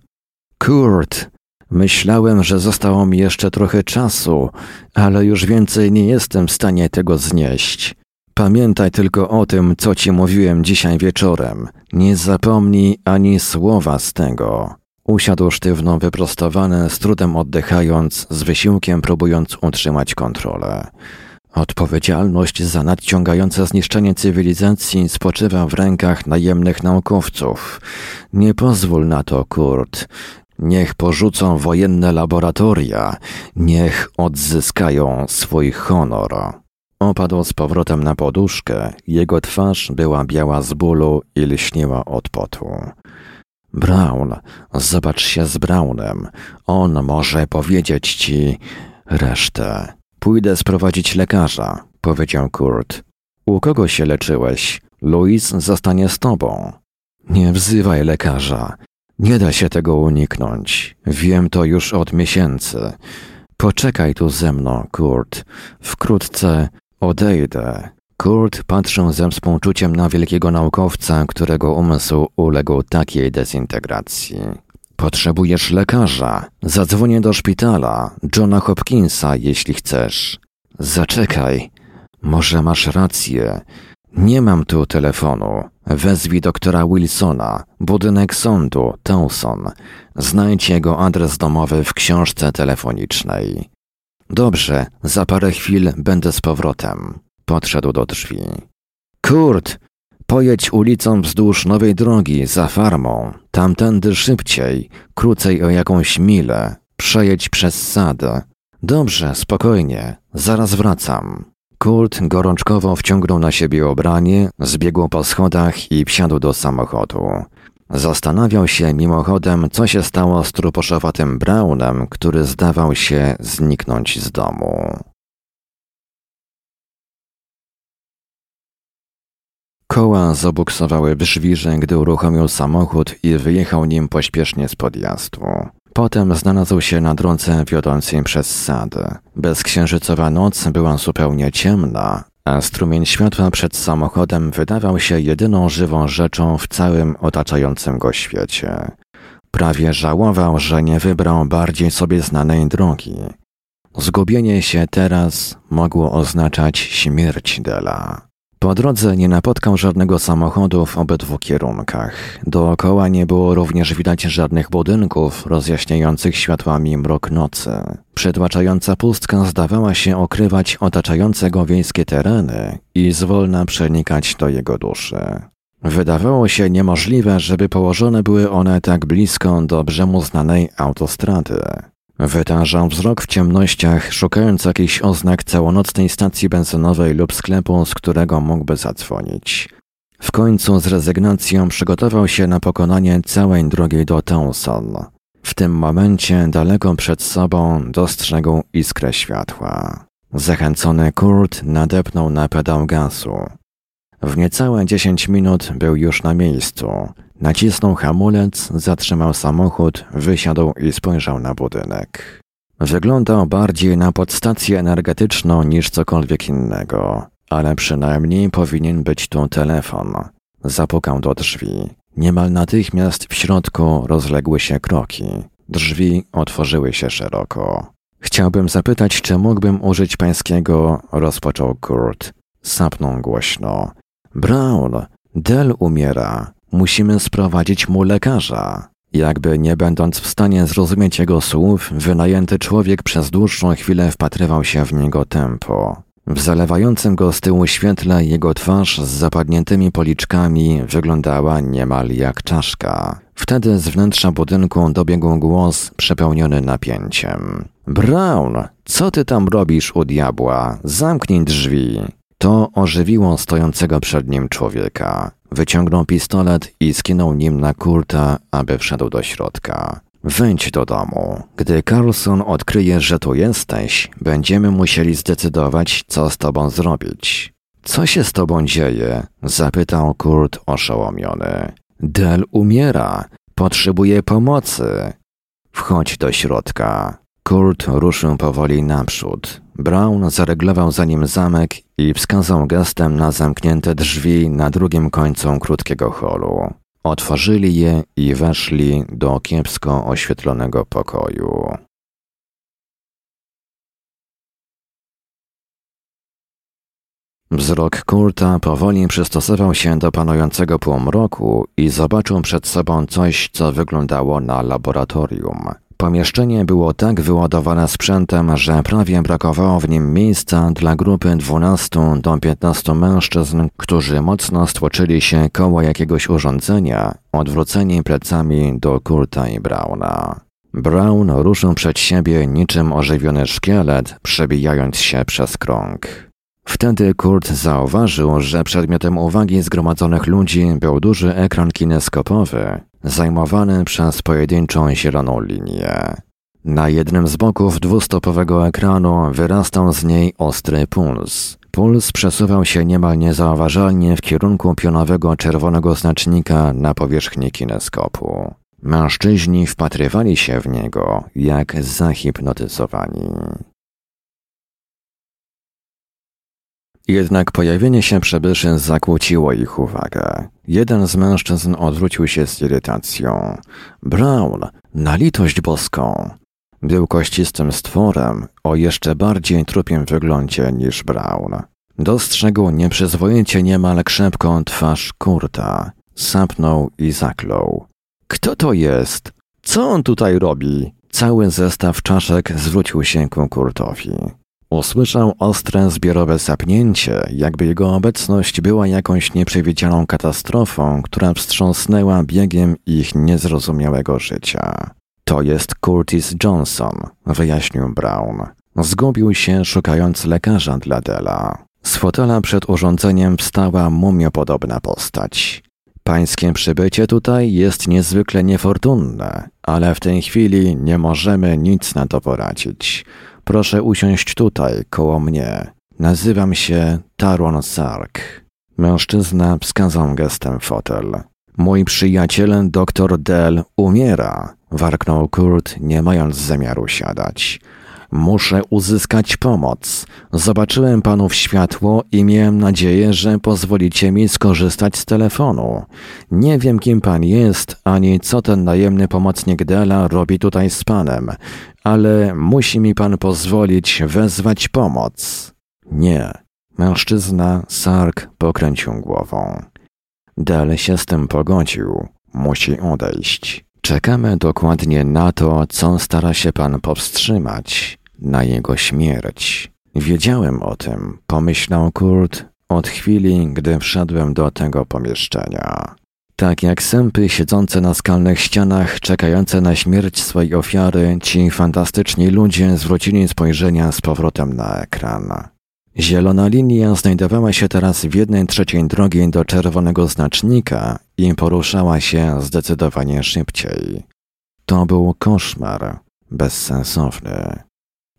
Kurt! Myślałem, że zostało mi jeszcze trochę czasu, ale już więcej nie jestem w stanie tego znieść. Pamiętaj tylko o tym, co ci mówiłem dzisiaj wieczorem. Nie zapomnij ani słowa z tego. Usiadł sztywno wyprostowany, z trudem oddychając, z wysiłkiem próbując utrzymać kontrolę. Odpowiedzialność za nadciągające zniszczenie cywilizacji spoczywa w rękach najemnych naukowców. Nie pozwól na to, Kurt. Niech porzucą wojenne laboratoria, niech odzyskają swój honor. Opadł z powrotem na poduszkę, jego twarz była biała z bólu i lśniła od potu. Brown, zobacz się z Brownem. On może powiedzieć ci resztę. Pójdę sprowadzić lekarza, powiedział Kurt. U kogo się leczyłeś? Louis zostanie z tobą. Nie wzywaj lekarza. Nie da się tego uniknąć. Wiem to już od miesięcy. Poczekaj tu ze mną, Kurt. Wkrótce odejdę. Kurt patrzył ze współczuciem na wielkiego naukowca, którego umysł uległ takiej dezintegracji. Potrzebujesz lekarza. Zadzwonię do szpitala, Johna Hopkinsa, jeśli chcesz. Zaczekaj. Może masz rację. Nie mam tu telefonu. Wezwij doktora Wilsona, budynek sądu, Towson. Znajdź jego adres domowy w książce telefonicznej. Dobrze, za parę chwil będę z powrotem. Podszedł do drzwi. Kurt, pojedź ulicą wzdłuż nowej drogi, za farmą. Tamtędy szybciej, krócej o jakąś milę. Przejedź przez sad. Dobrze, spokojnie, zaraz wracam. Kurt gorączkowo wciągnął na siebie obranie, zbiegł po schodach i wsiadł do samochodu. Zastanawiał się mimochodem, co się stało z truposzowatym Brownem, który zdawał się zniknąć z domu. Koła zabuksowały w żwirze, gdy uruchomił samochód i wyjechał nim pośpiesznie z podjazdu. Potem znalazł się na drodze wiodącej przez sad. Bezksiężycowa noc była zupełnie ciemna, a strumień światła przed samochodem wydawał się jedyną żywą rzeczą w całym otaczającym go świecie. Prawie żałował, że nie wybrał bardziej sobie znanej drogi. Zgubienie się teraz mogło oznaczać śmierć Dela. Po drodze nie napotkał żadnego samochodu w obydwu kierunkach. Dookoła nie było również widać żadnych budynków rozjaśniających światłami mrok nocy. Przytłaczająca pustka zdawała się okrywać otaczające go wiejskie tereny i zwolna przenikać do jego duszy. Wydawało się niemożliwe, żeby położone były one tak blisko dobrze mu znanej autostrady. Wytarzał wzrok w ciemnościach, szukając jakichś oznak całonocnej stacji benzynowej lub sklepu, z którego mógłby zadzwonić. W końcu z rezygnacją przygotował się na pokonanie całej drogi do Towson. W tym momencie daleko przed sobą dostrzegł iskrę światła. Zachęcony Kurt nadepnął na pedał gazu. W niecałe dziesięć minut był już na miejscu. Nacisnął hamulec, zatrzymał samochód, wysiadł i spojrzał na budynek. Wyglądał bardziej na podstację energetyczną niż cokolwiek innego, ale przynajmniej powinien być tu telefon. Zapukał do drzwi. Niemal natychmiast w środku rozległy się kroki. Drzwi otworzyły się szeroko. Chciałbym zapytać, czy mógłbym użyć pańskiego, rozpoczął Kurt. Sapnął głośno. Brown, Del umiera. Musimy sprowadzić mu lekarza. Jakby nie będąc w stanie zrozumieć jego słów, wynajęty człowiek przez dłuższą chwilę wpatrywał się w niego tempo. W zalewającym go z tyłu świetle jego twarz z zapadniętymi policzkami wyglądała niemal jak czaszka. Wtedy z wnętrza budynku dobiegł głos przepełniony napięciem. Brown, co ty tam robisz u diabła? Zamknij drzwi. To ożywiło stojącego przed nim człowieka. Wyciągnął pistolet i skinął nim na Kurta, aby wszedł do środka. Wejdź do domu. Gdy Carlson odkryje, że tu jesteś, będziemy musieli zdecydować, co z tobą zrobić. Co się z tobą dzieje? zapytał Kurt oszołomiony. Del umiera. Potrzebuje pomocy. Wchodź do środka. Kurt ruszył powoli naprzód. Brown zareglował za nim zamek i wskazał gestem na zamknięte drzwi na drugim końcu krótkiego holu. Otworzyli je i weszli do kiepsko oświetlonego pokoju. Wzrok Kurta powoli przystosował się do panującego półmroku i zobaczył przed sobą coś, co wyglądało na laboratorium. Pomieszczenie było tak wyładowane sprzętem, że prawie brakowało w nim miejsca dla grupy 12 do 15 mężczyzn, którzy mocno stłoczyli się koło jakiegoś urządzenia, odwróceni plecami do Kurta i Brauna. Brown ruszył przed siebie niczym ożywiony szkielet, przebijając się przez krąg. Wtedy Kurt zauważył, że przedmiotem uwagi zgromadzonych ludzi był duży ekran kineskopowy, zajmowany przez pojedynczą zieloną linię. Na jednym z boków dwustopowego ekranu wyrastał z niej ostry puls. Puls przesuwał się niemal niezauważalnie w kierunku pionowego czerwonego znacznika na powierzchni kineskopu. Mężczyźni wpatrywali się w niego jak zahipnotyzowani. Jednak pojawienie się przybyszy zakłóciło ich uwagę. Jeden z mężczyzn odwrócił się z irytacją. Brown, na litość boską! Był kościstym stworem o jeszcze bardziej trupiem wyglądzie niż Brown. Dostrzegł nieprzyzwoicie niemal krzepką twarz Kurta. Sapnął i zaklął. Kto to jest? Co on tutaj robi? Cały zestaw czaszek zwrócił się ku Kurtowi. Usłyszał ostre, zbiorowe sapnięcie, jakby jego obecność była jakąś nieprzewidzianą katastrofą, która wstrząsnęła biegiem ich niezrozumiałego życia. To jest Curtis Johnson, wyjaśnił Brown. Zgubił się szukając lekarza dla Dela. Z fotela przed urządzeniem wstała mumiopodobna postać. Pańskie przybycie tutaj jest niezwykle niefortunne, ale w tej chwili nie możemy nic na to poradzić. Proszę usiąść tutaj, koło mnie. Nazywam się Taron Sark. Mężczyzna wskazał gestem fotel. Mój przyjaciel, dr Dell, umiera, warknął Kurt, nie mając zamiaru siadać. Muszę uzyskać pomoc. Zobaczyłem panów światło i miałem nadzieję, że pozwolicie mi skorzystać z telefonu. Nie wiem, kim pan jest, ani co ten najemny pomocnik Dela robi tutaj z panem, ale musi mi pan pozwolić wezwać pomoc. Nie. Mężczyzna, Sark, pokręcił głową. Del się z tym pogodził. Musi odejść. Czekamy dokładnie na to, co stara się pan powstrzymać, na jego śmierć. Wiedziałem o tym, pomyślał Kurt od chwili, gdy wszedłem do tego pomieszczenia. Tak jak sępy siedzące na skalnych ścianach, czekające na śmierć swojej ofiary, ci fantastyczni ludzie zwrócili spojrzenia z powrotem na ekran. Zielona linia znajdowała się teraz w jednej trzeciej drogi do czerwonego znacznika i poruszała się zdecydowanie szybciej. To był koszmar, bezsensowny.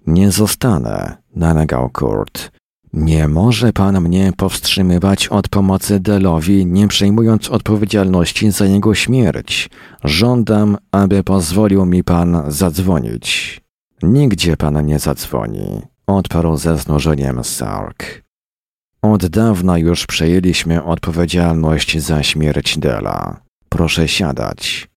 Nie zostanę, nalegał Kurt. Nie może pan mnie powstrzymywać od pomocy Delowi, nie przejmując odpowiedzialności za jego śmierć. Żądam, aby pozwolił mi pan zadzwonić. Nigdzie pan nie zadzwoni, odparł ze znużeniem Sark. Od dawna już przejęliśmy odpowiedzialność za śmierć Dela. Proszę siadać.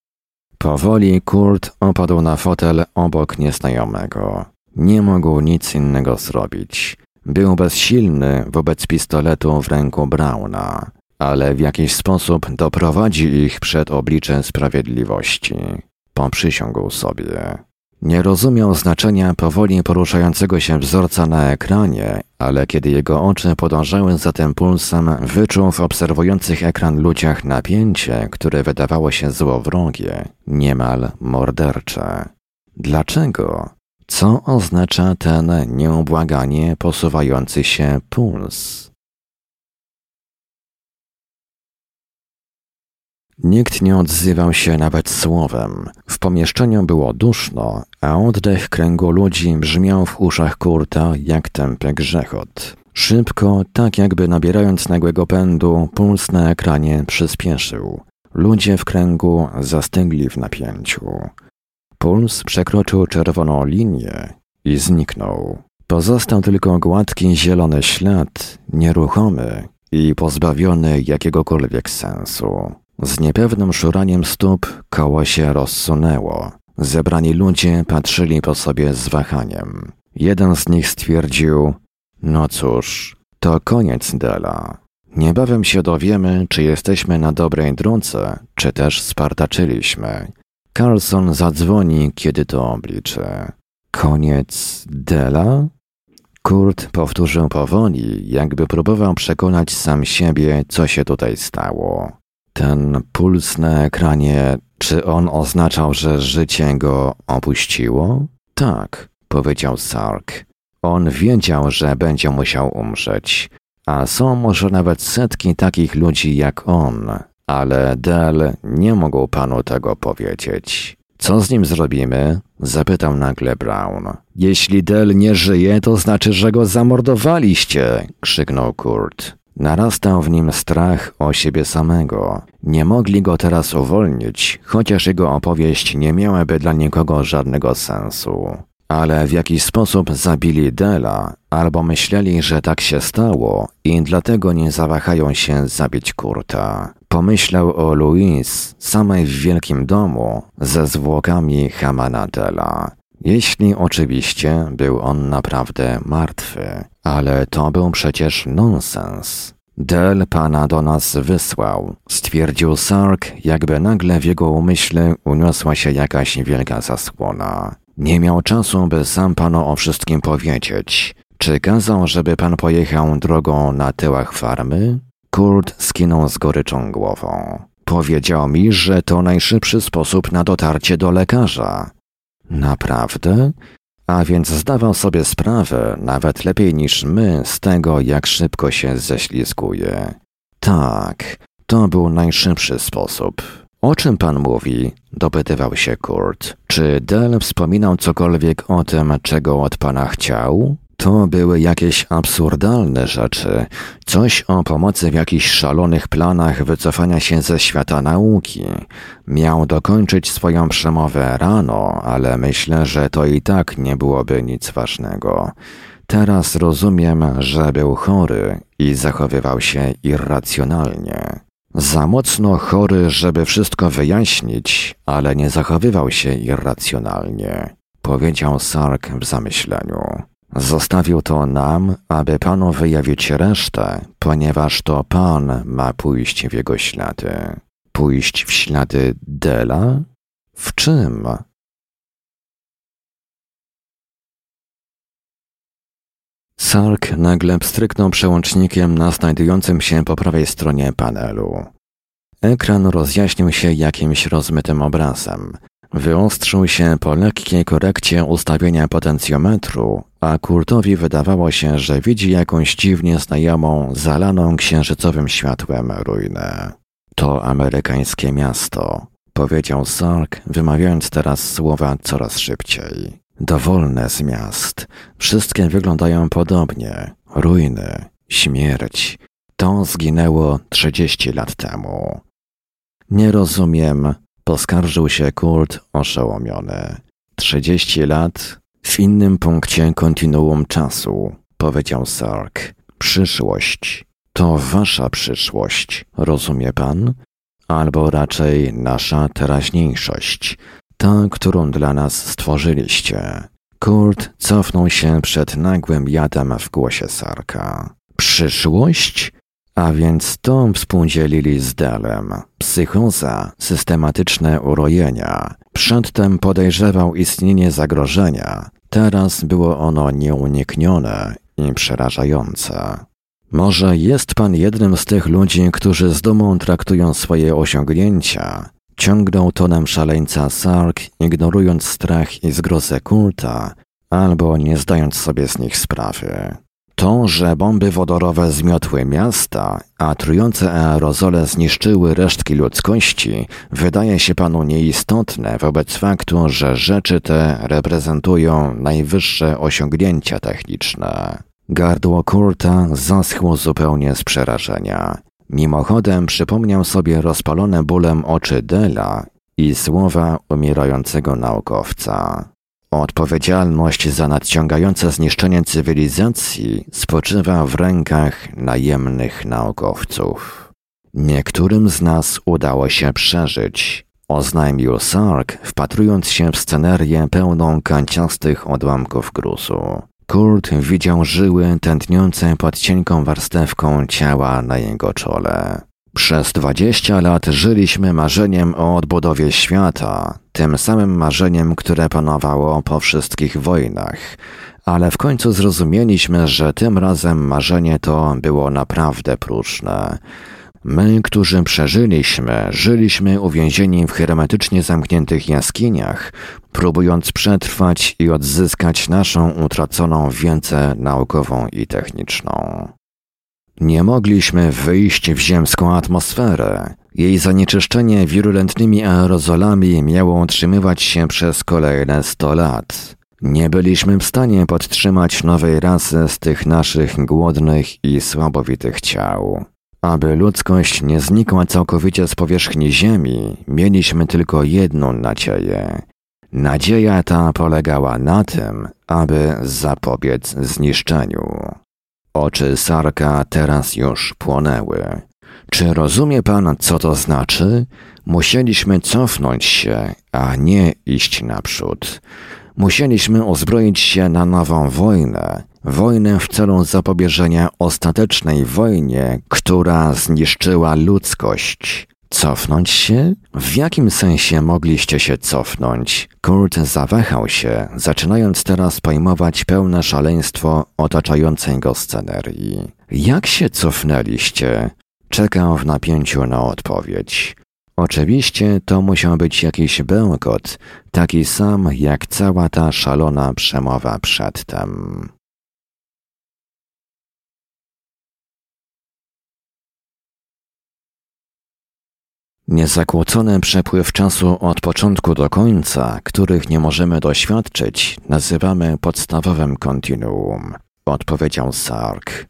Powoli Kurt opadł na fotel obok nieznajomego. Nie mógł nic innego zrobić. Był bezsilny wobec pistoletu w ręku Brauna, ale w jakiś sposób doprowadzi ich przed oblicze sprawiedliwości. Poprzysiągł sobie. Nie rozumiał znaczenia powoli poruszającego się wzorca na ekranie, ale kiedy jego oczy podążały za tym pulsem, wyczuł w obserwujących ekran ludziach napięcie, które wydawało się złowrogie, niemal mordercze. Dlaczego? Co oznacza ten nieubłaganie posuwający się puls? Nikt nie odzywał się nawet słowem. W pomieszczeniu było duszno, a oddech kręgu ludzi brzmiał w uszach Kurta jak tępy grzechot. Szybko, tak jakby nabierając nagłego pędu, puls na ekranie przyspieszył. Ludzie w kręgu zastygli w napięciu. Puls przekroczył czerwoną linię i zniknął. Pozostał tylko gładki zielony ślad, nieruchomy i pozbawiony jakiegokolwiek sensu. Z niepewnym szuraniem stóp koło się rozsunęło. Zebrani ludzie patrzyli po sobie z wahaniem. Jeden z nich stwierdził: No cóż, to koniec Dela. Niebawem się dowiemy, czy jesteśmy na dobrej drodze, czy też spartaczyliśmy. Carlson zadzwoni, kiedy to obliczy. Koniec Dela? Kurt powtórzył powoli, jakby próbował przekonać sam siebie, co się tutaj stało. Ten puls na ekranie, czy on oznaczał, że życie go opuściło? Tak, powiedział Sark. On wiedział, że będzie musiał umrzeć, a są może nawet setki takich ludzi jak on, ale Del nie mógł panu tego powiedzieć. Co z nim zrobimy? Zapytał nagle Brown. Jeśli Del nie żyje, to znaczy, że go zamordowaliście, krzyknął Kurt. Narastał w nim strach o siebie samego. Nie mogli go teraz uwolnić, chociaż jego opowieść nie miałaby dla nikogo żadnego sensu. Ale w jakiś sposób zabili Dela, albo myśleli, że tak się stało i dlatego nie zawahają się zabić Kurta. Pomyślał o Louise, samej w wielkim domu, ze zwłokami Hamana Dela. Jeśli oczywiście był on naprawdę martwy, ale to był przecież nonsens. Del pana do nas wysłał, stwierdził Sark, jakby nagle w jego umyśle uniosła się jakaś wielka zasłona. Nie miał czasu, by sam panu o wszystkim powiedzieć. Czy kazał, żeby pan pojechał drogą na tyłach farmy? Kurt skinął z goryczą głową. Powiedział mi, że to najszybszy sposób na dotarcie do lekarza. Naprawdę? A więc zdawał sobie sprawę, nawet lepiej niż my, z tego, jak szybko się ześlizguje. Tak, to był najszybszy sposób. O czym pan mówi? dopytywał się Kurt. Czy Del wspominał cokolwiek o tym, czego od pana chciał? To były jakieś absurdalne rzeczy, coś o pomocy w jakichś szalonych planach wycofania się ze świata nauki. Miał dokończyć swoją przemowę rano, ale myślę, że to i tak nie byłoby nic ważnego. Teraz rozumiem, że był chory i zachowywał się irracjonalnie. Za mocno chory, żeby wszystko wyjaśnić, ale nie zachowywał się irracjonalnie, powiedział Sark w zamyśleniu. Zostawił to nam, aby panu wyjawić resztę, ponieważ to pan ma pójść w jego ślady. Pójść w ślady Dela? W czym? Sark nagle pstryknął przełącznikiem na znajdującym się po prawej stronie panelu. Ekran rozjaśnił się jakimś rozmytym obrazem. Wyostrzył się po lekkiej korekcie ustawienia potencjometru, a Kurtowi wydawało się, że widzi jakąś dziwnie znajomą, zalaną księżycowym światłem ruinę. To amerykańskie miasto, powiedział Sark, wymawiając teraz słowa coraz szybciej. Dowolne z miast. Wszystkie wyglądają podobnie. Ruiny, śmierć. To zginęło trzydzieści lat temu. Nie rozumiem, poskarżył się Kurt oszołomiony. Trzydzieści lat w innym punkcie kontinuum czasu, powiedział Sark. Przyszłość. To wasza przyszłość, rozumie pan? Albo raczej nasza teraźniejszość, ta, którą dla nas stworzyliście. Kurt cofnął się przed nagłym jadem w głosie Sarka. Przyszłość? A więc to współdzielili z Delem. Psychoza, systematyczne urojenia. Przedtem podejrzewał istnienie zagrożenia. Teraz było ono nieuniknione i przerażające. Może jest pan jednym z tych ludzi, którzy z dumą traktują swoje osiągnięcia. Ciągnął tonem szaleńca Sark, ignorując strach i zgrozę kulta, albo nie zdając sobie z nich sprawy. To, że bomby wodorowe zmiotły miasta, a trujące aerozole zniszczyły resztki ludzkości, wydaje się panu nieistotne wobec faktu, że rzeczy te reprezentują najwyższe osiągnięcia techniczne. Gardło Kurta zaschło zupełnie z przerażenia. Mimochodem przypomniał sobie rozpalone bólem oczy Dela i słowa umierającego naukowca. Odpowiedzialność za nadciągające zniszczenie cywilizacji spoczywa w rękach najemnych naukowców. Niektórym z nas udało się przeżyć, oznajmił Sark, wpatrując się w scenerię pełną kanciastych odłamków gruzu. Kurt widział żyły tętniące pod cienką warstewką ciała na jego czole. Przez dwadzieścia lat żyliśmy marzeniem o odbudowie świata, tym samym marzeniem, które panowało po wszystkich wojnach, ale w końcu zrozumieliśmy, że tym razem marzenie to było naprawdę próżne. My, którzy przeżyliśmy, żyliśmy uwięzieni w hermetycznie zamkniętych jaskiniach, próbując przetrwać i odzyskać naszą utraconą wiedzę naukową i techniczną. Nie mogliśmy wyjść w ziemską atmosferę. Jej zanieczyszczenie wirulentnymi aerozolami miało utrzymywać się przez kolejne sto lat. Nie byliśmy w stanie podtrzymać nowej rasy z tych naszych głodnych i słabowitych ciał. Aby ludzkość nie znikła całkowicie z powierzchni Ziemi, mieliśmy tylko jedną nadzieję. Nadzieja ta polegała na tym, aby zapobiec zniszczeniu. Oczy Sarka teraz już płonęły. Czy rozumie pan, co to znaczy? Musieliśmy cofnąć się, a nie iść naprzód. Musieliśmy uzbroić się na nową wojnę, wojnę w celu zapobieżenia ostatecznej wojnie, która zniszczyła ludzkość. Cofnąć się? W jakim sensie mogliście się cofnąć? Kurt zawahał się, zaczynając teraz pojmować pełne szaleństwo otaczającej go scenerii. Jak się cofnęliście? Czekał w napięciu na odpowiedź. Oczywiście to musiał być jakiś bełkot, taki sam jak cała ta szalona przemowa przedtem. Niezakłócony przepływ czasu od początku do końca, których nie możemy doświadczyć, nazywamy podstawowym kontinuum, odpowiedział Sark.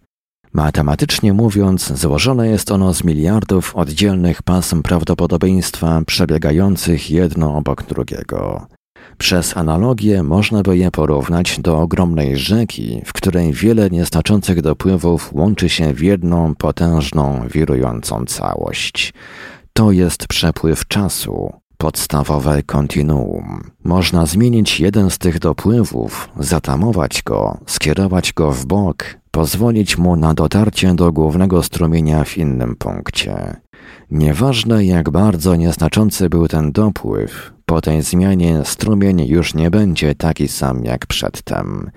Matematycznie mówiąc, złożone jest ono z miliardów oddzielnych pasm prawdopodobieństwa przebiegających jedno obok drugiego. Przez analogię można by je porównać do ogromnej rzeki, w której wiele nieznaczących dopływów łączy się w jedną potężną, wirującą całość. To jest przepływ czasu, podstawowe kontinuum. Można zmienić jeden z tych dopływów, zatamować go, skierować go w bok, pozwolić mu na dotarcie do głównego strumienia w innym punkcie. Nieważne jak bardzo nieznaczący był ten dopływ, po tej zmianie strumień już nie będzie taki sam jak przedtem.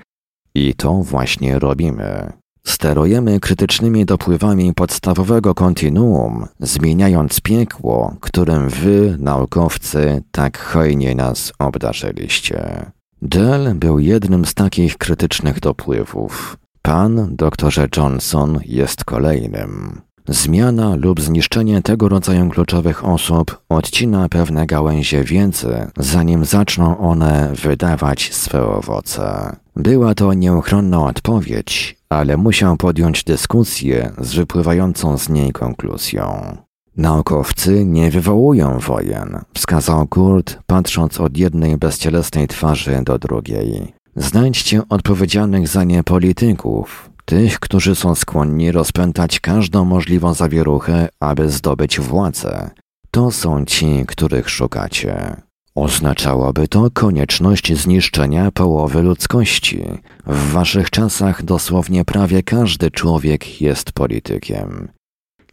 I to właśnie robimy. Sterujemy krytycznymi dopływami podstawowego kontinuum, zmieniając piekło, którym wy, naukowcy, tak hojnie nas obdarzyliście. Dell był jednym z takich krytycznych dopływów. Pan, doktorze Johnson, jest kolejnym. Zmiana lub zniszczenie tego rodzaju kluczowych osób odcina pewne gałęzie wiedzy, zanim zaczną one wydawać swe owoce. Była to nieuchronna odpowiedź, ale musiał podjąć dyskusję z wypływającą z niej konkluzją. Naukowcy nie wywołują wojen, wskazał Kurt, patrząc od jednej bezcielesnej twarzy do drugiej. Znajdźcie odpowiedzialnych za nie polityków, tych, którzy są skłonni rozpętać każdą możliwą zawieruchę, aby zdobyć władzę. To są ci, których szukacie. Oznaczałoby to konieczność zniszczenia połowy ludzkości. W waszych czasach dosłownie prawie każdy człowiek jest politykiem.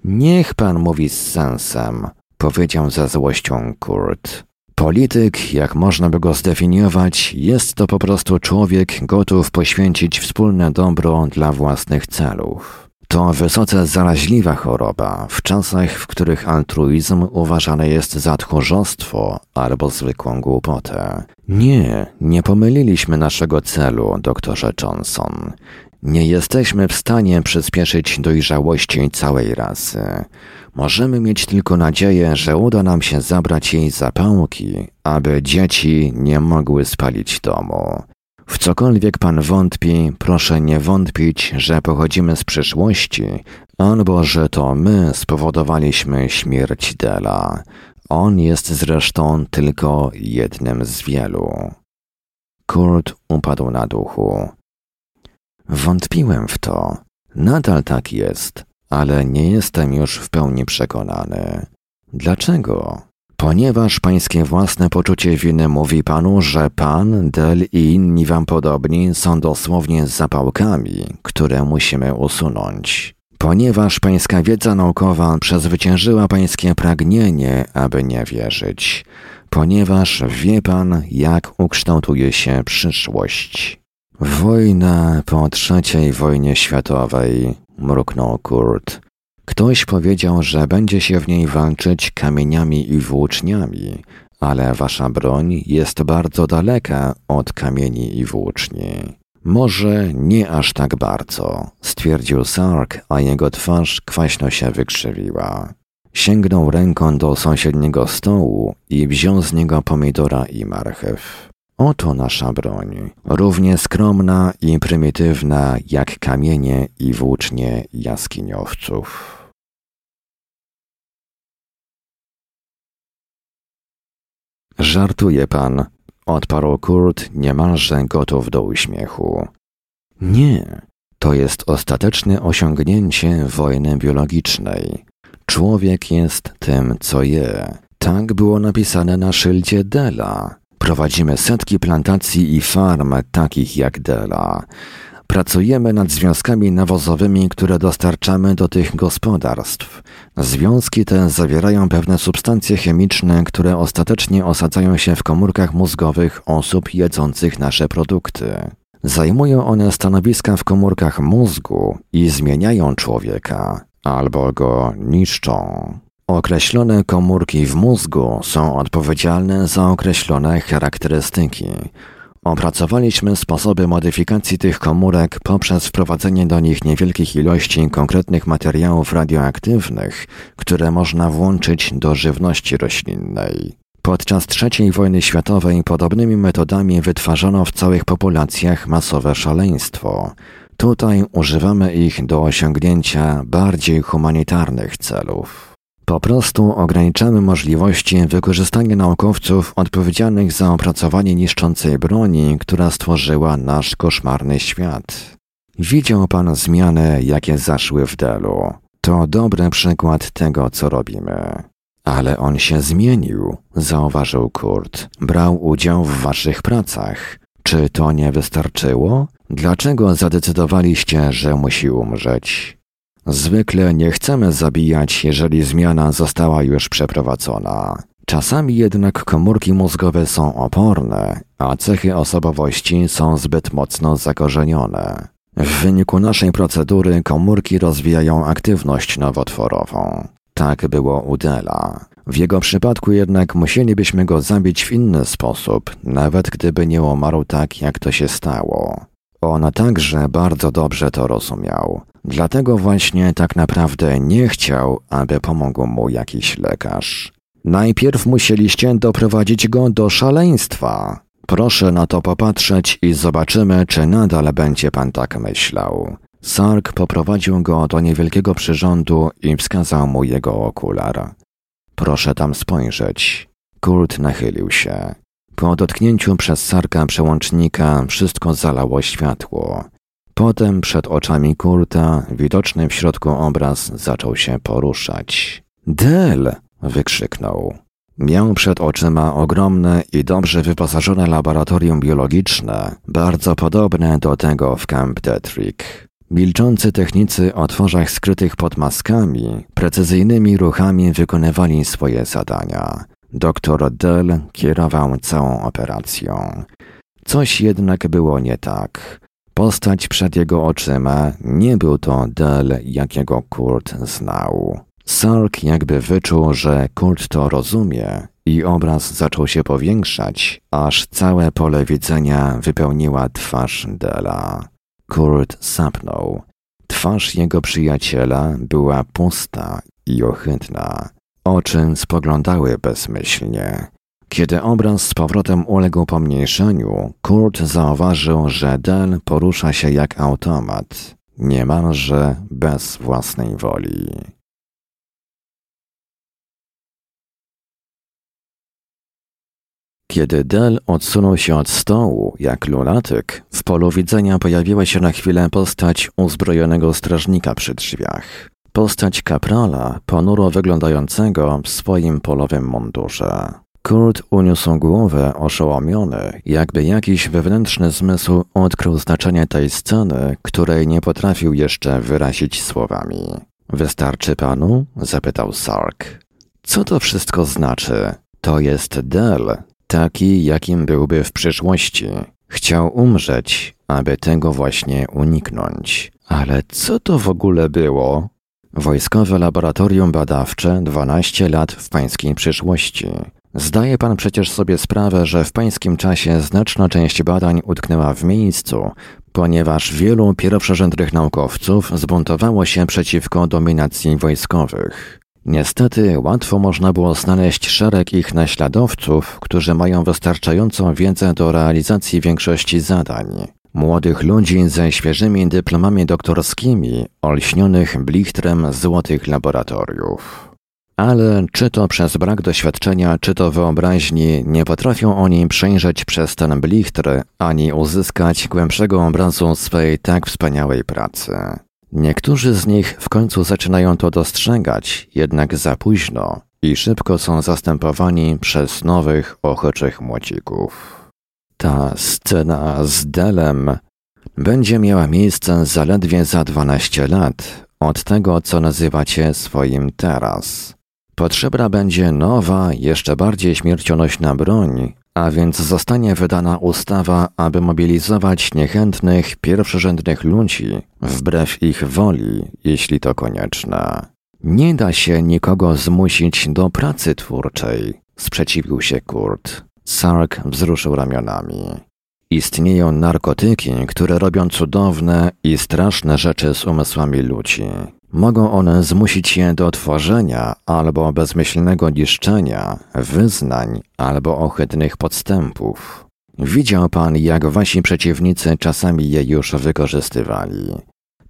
Niech pan mówi z sensem, powiedział ze złością Kurt. Polityk, jak można by go zdefiniować, jest to po prostu człowiek gotów poświęcić wspólne dobro dla własnych celów. To wysoce zaraźliwa choroba w czasach, w których altruizm uważany jest za tchórzostwo albo zwykłą głupotę. Nie, nie pomyliliśmy naszego celu, doktorze Johnson. Nie jesteśmy w stanie przyspieszyć dojrzałości całej rasy. Możemy mieć tylko nadzieję, że uda nam się zabrać jej zapałki, aby dzieci nie mogły spalić domu. W cokolwiek pan wątpi, proszę nie wątpić, że pochodzimy z przyszłości, albo że to my spowodowaliśmy śmierć Dela. On jest zresztą tylko jednym z wielu. Kurt upadł na duchu. Wątpiłem w to. Nadal tak jest, ale nie jestem już w pełni przekonany. Dlaczego? Ponieważ pańskie własne poczucie winy mówi panu, że pan, Del i inni wam podobni są dosłownie zapałkami, które musimy usunąć. Ponieważ pańska wiedza naukowa przezwyciężyła pańskie pragnienie, aby nie wierzyć. Ponieważ wie pan, jak ukształtuje się przyszłość. Wojna po trzeciej wojnie światowej, mruknął Kurt. Ktoś powiedział, że będzie się w niej walczyć kamieniami i włóczniami, ale wasza broń jest bardzo daleka od kamieni i włóczni. Może nie aż tak bardzo, stwierdził Sark, a jego twarz kwaśno się wykrzywiła. Sięgnął ręką do sąsiedniego stołu i wziął z niego pomidora i marchew. Oto nasza broń, równie skromna i prymitywna jak kamienie i włócznie jaskiniowców. Żartuje pan, odparł Kurt niemalże gotów do uśmiechu. Nie, to jest ostateczne osiągnięcie wojny biologicznej. Człowiek jest tym, co je. Tak było napisane na szyldzie Dela. Prowadzimy setki plantacji i farm takich jak Dela. Pracujemy nad związkami nawozowymi, które dostarczamy do tych gospodarstw. Związki te zawierają pewne substancje chemiczne, które ostatecznie osadzają się w komórkach mózgowych osób jedzących nasze produkty. Zajmują one stanowiska w komórkach mózgu i zmieniają człowieka albo go niszczą. Określone komórki w mózgu są odpowiedzialne za określone charakterystyki. Opracowaliśmy sposoby modyfikacji tych komórek poprzez wprowadzenie do nich niewielkich ilości konkretnych materiałów radioaktywnych, które można włączyć do żywności roślinnej. Podczas III wojny światowej podobnymi metodami wytwarzano w całych populacjach masowe szaleństwo. Tutaj używamy ich do osiągnięcia bardziej humanitarnych celów. Po prostu ograniczamy możliwości wykorzystania naukowców odpowiedzialnych za opracowanie niszczącej broni, która stworzyła nasz koszmarny świat. Widział pan zmiany, jakie zaszły w Delu. To dobry przykład tego, co robimy. Ale on się zmienił, zauważył Kurt. Brał udział w waszych pracach. Czy to nie wystarczyło? Dlaczego zadecydowaliście, że musi umrzeć? Zwykle nie chcemy zabijać, jeżeli zmiana została już przeprowadzona. Czasami jednak komórki mózgowe są oporne, a cechy osobowości są zbyt mocno zakorzenione. W wyniku naszej procedury komórki rozwijają aktywność nowotworową. Tak było u Dela. W jego przypadku jednak musielibyśmy go zabić w inny sposób, nawet gdyby nie umarł tak, jak to się stało. On także bardzo dobrze to rozumiał. Dlatego właśnie tak naprawdę nie chciał, aby pomógł mu jakiś lekarz. Najpierw musieliście doprowadzić go do szaleństwa. Proszę na to popatrzeć i zobaczymy, czy nadal będzie pan tak myślał. Sark poprowadził go do niewielkiego przyrządu i wskazał mu jego okular. Proszę tam spojrzeć. Kult nachylił się. Po dotknięciu przez Sarka przełącznika wszystko zalało światło. Potem przed oczami Kurta widoczny w środku obraz zaczął się poruszać. Del! wykrzyknął. Miał przed oczyma ogromne i dobrze wyposażone laboratorium biologiczne, bardzo podobne do tego w Camp Detrick. Milczący technicy o tworzach skrytych pod maskami, precyzyjnymi ruchami wykonywali swoje zadania. Doktor Dell kierował całą operacją. Coś jednak było nie tak. Postać przed jego oczyma nie był to Dell, jakiego Kurt znał. Sark jakby wyczuł, że Kurt to rozumie i obraz zaczął się powiększać, aż całe pole widzenia wypełniła twarz Dela. Kurt sapnął. Twarz jego przyjaciela była pusta i ohydna. Oczy spoglądały bezmyślnie. Kiedy obraz z powrotem uległ pomniejszeniu, Kurt zauważył, że Del porusza się jak automat, niemalże bez własnej woli. Kiedy Del odsunął się od stołu, jak lunatyk, w polu widzenia pojawiła się na chwilę postać uzbrojonego strażnika przy drzwiach. Postać kaprala, ponuro wyglądającego w swoim polowym mundurze. Kurt uniósł głowę oszołomiony, jakby jakiś wewnętrzny zmysł odkrył znaczenie tej sceny, której nie potrafił jeszcze wyrazić słowami. Wystarczy panu? zapytał Sark. Co to wszystko znaczy? To jest Del, taki jakim byłby w przyszłości. Chciał umrzeć, aby tego właśnie uniknąć. Ale co to w ogóle było? Wojskowe laboratorium badawcze 12 lat w pańskiej przyszłości. Zdaje pan przecież sobie sprawę, że w pańskim czasie znaczna część badań utknęła w miejscu, ponieważ wielu pierwszorzędnych naukowców zbuntowało się przeciwko dominacji wojskowych. Niestety łatwo można było znaleźć szereg ich naśladowców, którzy mają wystarczającą wiedzę do realizacji większości zadań. Młodych ludzi ze świeżymi dyplomami doktorskimi, olśnionych blichtrem złotych laboratoriów. Ale czy to przez brak doświadczenia, czy to wyobraźni, nie potrafią oni przejrzeć przez ten blichtr, ani uzyskać głębszego obrazu swej tak wspaniałej pracy. Niektórzy z nich w końcu zaczynają to dostrzegać, jednak za późno i szybko są zastępowani przez nowych, ochoczych młocików. Ta scena z Delem będzie miała miejsce zaledwie za 12 lat od tego, co nazywacie swoim teraz. Potrzebna będzie nowa, jeszcze bardziej śmiercionośna broń, a więc zostanie wydana ustawa, aby mobilizować niechętnych, pierwszorzędnych ludzi, wbrew ich woli, jeśli to konieczne. Nie da się nikogo zmusić do pracy twórczej, sprzeciwił się Kurt. Sark wzruszył ramionami. Istnieją narkotyki, które robią cudowne i straszne rzeczy z umysłami ludzi. Mogą one zmusić je do tworzenia albo bezmyślnego niszczenia, wyznań albo ohydnych podstępów. Widział pan, jak wasi przeciwnicy czasami je już wykorzystywali.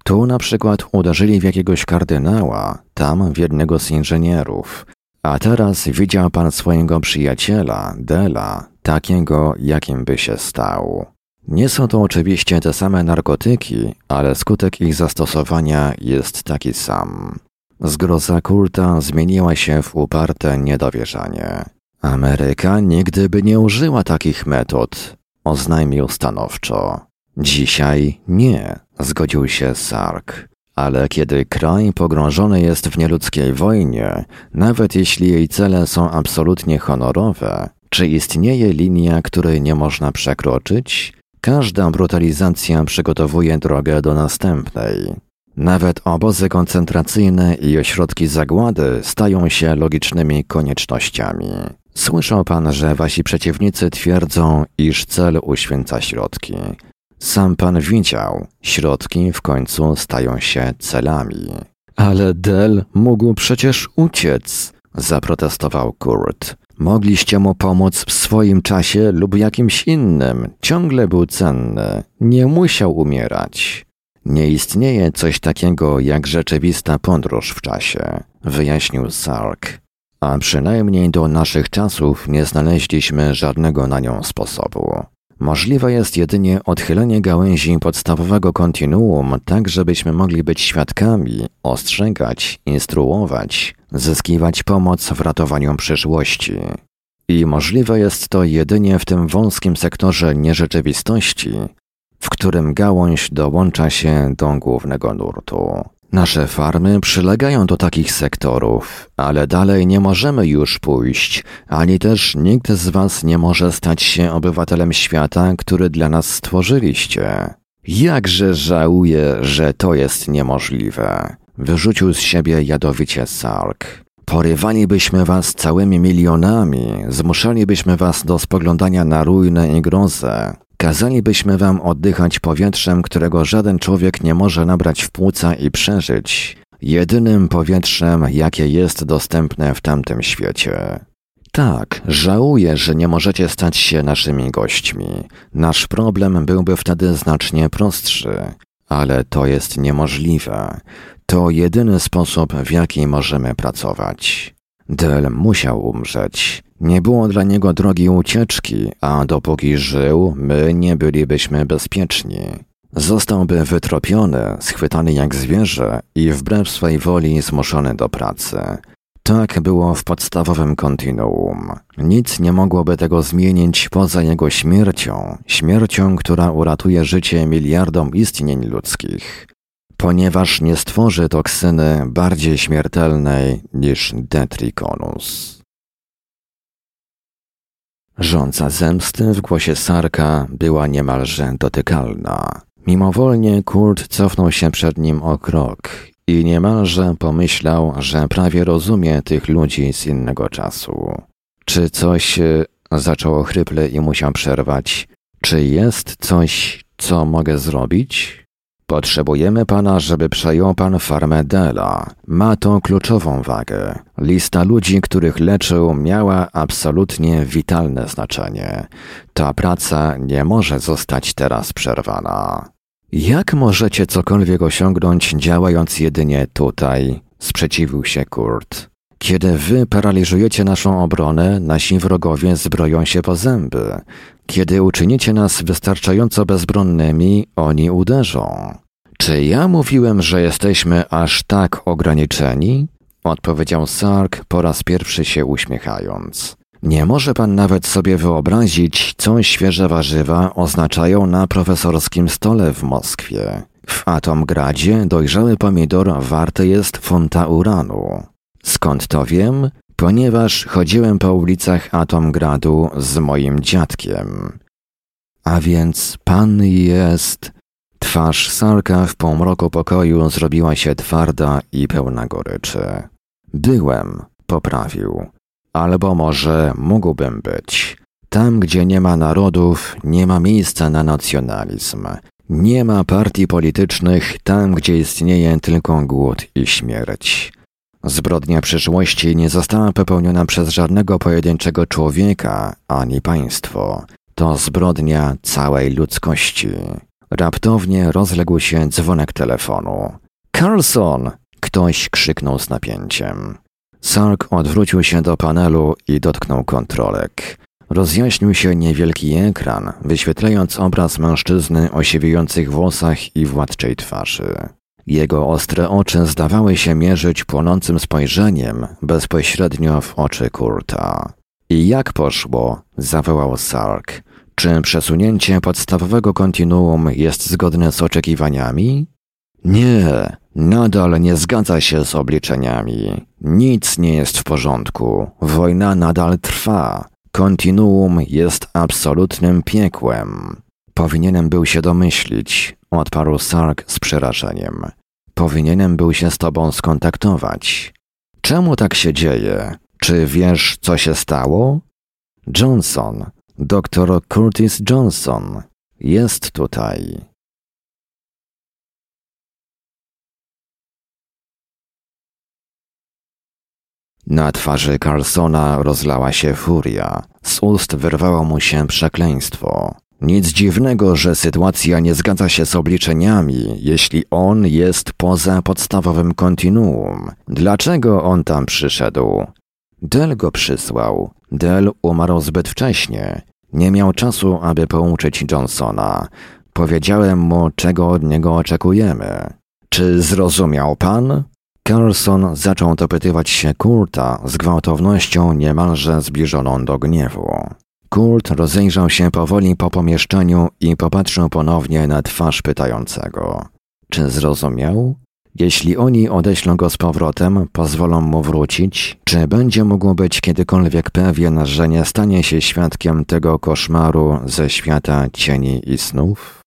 Tu na przykład uderzyli w jakiegoś kardynała, tam w jednego z inżynierów, a teraz widział pan swojego przyjaciela, Dela, takiego, jakim by się stał. Nie są to oczywiście te same narkotyki, ale skutek ich zastosowania jest taki sam. Zgroza kulta zmieniła się w uparte niedowierzanie. Ameryka nigdy by nie użyła takich metod, oznajmił stanowczo. Dzisiaj nie, zgodził się Sark. Ale kiedy kraj pogrążony jest w nieludzkiej wojnie, nawet jeśli jej cele są absolutnie honorowe, czy istnieje linia, której nie można przekroczyć? Każda brutalizacja przygotowuje drogę do następnej. Nawet obozy koncentracyjne i ośrodki zagłady stają się logicznymi koniecznościami. Słyszał pan, że wasi przeciwnicy twierdzą, iż cel uświęca środki. Sam pan widział, środki w końcu stają się celami. Ale Del mógł przecież uciec, zaprotestował Kurt. Mogliście mu pomóc w swoim czasie lub jakimś innym. Ciągle był cenny. Nie musiał umierać. Nie istnieje coś takiego jak rzeczywista podróż w czasie, wyjaśnił Sark. A przynajmniej do naszych czasów nie znaleźliśmy żadnego na nią sposobu. Możliwe jest jedynie odchylenie gałęzi podstawowego kontinuum, tak żebyśmy mogli być świadkami, ostrzegać, instruować, zyskiwać pomoc w ratowaniu przyszłości. I możliwe jest to jedynie w tym wąskim sektorze nierzeczywistości, w którym gałąź dołącza się do głównego nurtu. Nasze farmy przylegają do takich sektorów, ale dalej nie możemy już pójść, ani też nikt z Was nie może stać się obywatelem świata, który dla nas stworzyliście. Jakże żałuję, że to jest niemożliwe. Wyrzucił z siebie jadowicie Sark. Porywalibyśmy was całymi milionami, zmuszalibyśmy was do spoglądania na ruinę i grozę. Kazalibyśmy wam oddychać powietrzem, którego żaden człowiek nie może nabrać w płuca i przeżyć, jedynym powietrzem, jakie jest dostępne w tamtym świecie. Tak, żałuję, że nie możecie stać się naszymi gośćmi. Nasz problem byłby wtedy znacznie prostszy, ale to jest niemożliwe. To jedyny sposób, w jaki możemy pracować. Del musiał umrzeć. Nie było dla niego drogi ucieczki, a dopóki żył, my nie bylibyśmy bezpieczni. Zostałby wytropiony, schwytany jak zwierzę i wbrew swej woli zmuszony do pracy. Tak było w podstawowym kontinuum. Nic nie mogłoby tego zmienić poza jego śmiercią, śmiercią, która uratuje życie miliardom istnień ludzkich, ponieważ nie stworzy toksyny bardziej śmiertelnej niż Detriconus. Rządza zemsty w głosie Sarka była niemalże dotykalna. Mimowolnie Kurt cofnął się przed nim o krok i niemalże pomyślał, że prawie rozumie tych ludzi z innego czasu. Czy coś e, zaczęło chryple i musiał przerwać? Czy jest coś, co mogę zrobić? Potrzebujemy pana, żeby przejął pan farmę Dela. Ma to kluczową wagę. Lista ludzi, których leczył, miała absolutnie witalne znaczenie. Ta praca nie może zostać teraz przerwana. Jak możecie cokolwiek osiągnąć, działając jedynie tutaj? sprzeciwił się Kurt. Kiedy wy paraliżujecie naszą obronę, nasi wrogowie zbroją się po zęby. Kiedy uczynicie nas wystarczająco bezbronnymi, oni uderzą. Czy ja mówiłem, że jesteśmy aż tak ograniczeni? Odpowiedział Sark po raz pierwszy się uśmiechając. Nie może pan nawet sobie wyobrazić, co świeże warzywa oznaczają na profesorskim stole w Moskwie. W Atomgradzie dojrzały pomidor warty jest funta uranu. Skąd to wiem? Ponieważ chodziłem po ulicach Atomgradu z moim dziadkiem. A więc pan jest... Twarz Sarka w półmroku pokoju zrobiła się twarda i pełna goryczy. Byłem, poprawił. Albo może mógłbym być. Tam, gdzie nie ma narodów, nie ma miejsca na nacjonalizm. Nie ma partii politycznych tam, gdzie istnieje tylko głód i śmierć. Zbrodnia przyszłości nie została popełniona przez żadnego pojedynczego człowieka ani państwo. To zbrodnia całej ludzkości. Raptownie rozległ się dzwonek telefonu. Carlson! Ktoś krzyknął z napięciem. Sark odwrócił się do panelu i dotknął kontrolek. Rozjaśnił się niewielki ekran, wyświetlając obraz mężczyzny o siwiejących włosach i władczej twarzy. Jego ostre oczy zdawały się mierzyć płonącym spojrzeniem bezpośrednio w oczy Kurta. I jak poszło? zawołał Sark. Czy przesunięcie podstawowego kontinuum jest zgodne z oczekiwaniami? Nie, nadal nie zgadza się z obliczeniami. Nic nie jest w porządku. Wojna nadal trwa. Kontinuum jest absolutnym piekłem. Powinienem był się domyślić, odparł Sark z przerażeniem. Powinienem był się z tobą skontaktować. Czemu tak się dzieje? Czy wiesz, co się stało? Johnson, doktor Curtis Johnson, jest tutaj. Na twarzy Carlsona rozlała się furia. Z ust wyrwało mu się przekleństwo. Nic dziwnego, że sytuacja nie zgadza się z obliczeniami, jeśli on jest poza podstawowym kontinuum. Dlaczego on tam przyszedł? Del go przysłał. Del umarł zbyt wcześnie. Nie miał czasu, aby pouczyć Johnsona. Powiedziałem mu, czego od niego oczekujemy. Czy zrozumiał pan? Carlson zaczął dopytywać się Kurta z gwałtownością niemalże zbliżoną do gniewu. Kurt rozejrzał się powoli po pomieszczeniu i popatrzył ponownie na twarz pytającego. Czy zrozumiał? Jeśli oni odeślą go z powrotem, pozwolą mu wrócić, czy będzie mógł być kiedykolwiek pewien, że nie stanie się świadkiem tego koszmaru ze świata cieni i snów?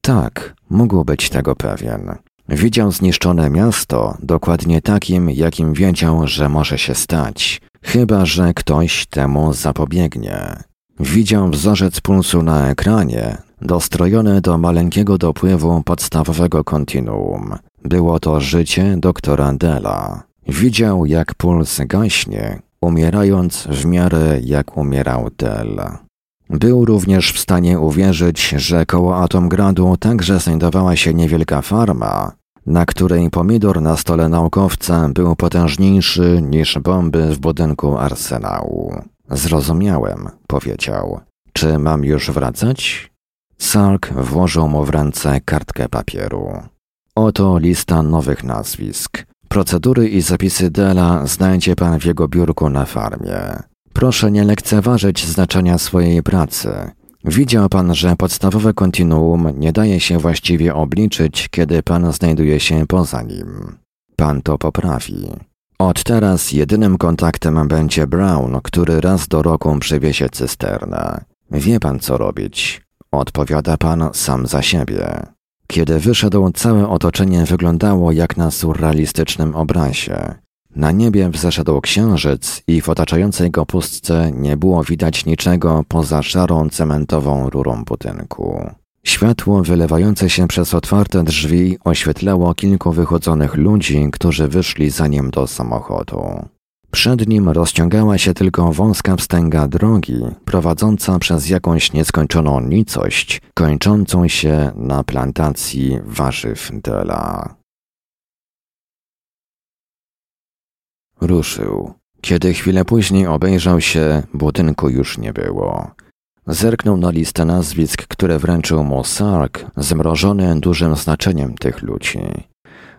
Tak, mógł być tego pewien. Widział zniszczone miasto dokładnie takim, jakim wiedział, że może się stać, chyba że ktoś temu zapobiegnie. Widział wzorzec pulsu na ekranie, dostrojone do maleńkiego dopływu podstawowego kontinuum. Było to życie doktora Dela. Widział, jak puls gaśnie, umierając w miarę jak umierał Del. Był również w stanie uwierzyć, że koło Atomgradu także znajdowała się niewielka farma, na której pomidor na stole naukowca był potężniejszy niż bomby w budynku arsenału. Zrozumiałem, powiedział. Czy mam już wracać? Sark włożył mu w ręce kartkę papieru. Oto lista nowych nazwisk. Procedury i zapisy Dela znajdzie pan w jego biurku na farmie. Proszę nie lekceważyć znaczenia swojej pracy. Widział pan, że podstawowe kontinuum nie daje się właściwie obliczyć, kiedy pan znajduje się poza nim. Pan to poprawi. Od teraz jedynym kontaktem będzie Brown, który raz do roku przywiezie cysternę. Wie pan co robić. Odpowiada pan sam za siebie. Kiedy wyszedł, całe otoczenie wyglądało jak na surrealistycznym obrazie. Na niebie wzeszedł księżyc i w otaczającej go pustce nie było widać niczego poza szarą cementową rurą budynku. Światło wylewające się przez otwarte drzwi oświetlało kilku wychodzonych ludzi, którzy wyszli za nim do samochodu. Przed nim rozciągała się tylko wąska wstęga drogi, prowadząca przez jakąś nieskończoną nicość, kończącą się na plantacji warzyw Dela. Ruszył. Kiedy chwilę później obejrzał się, budynku już nie było. Zerknął na listę nazwisk, które wręczył mu Sark, zmrożony dużym znaczeniem tych ludzi.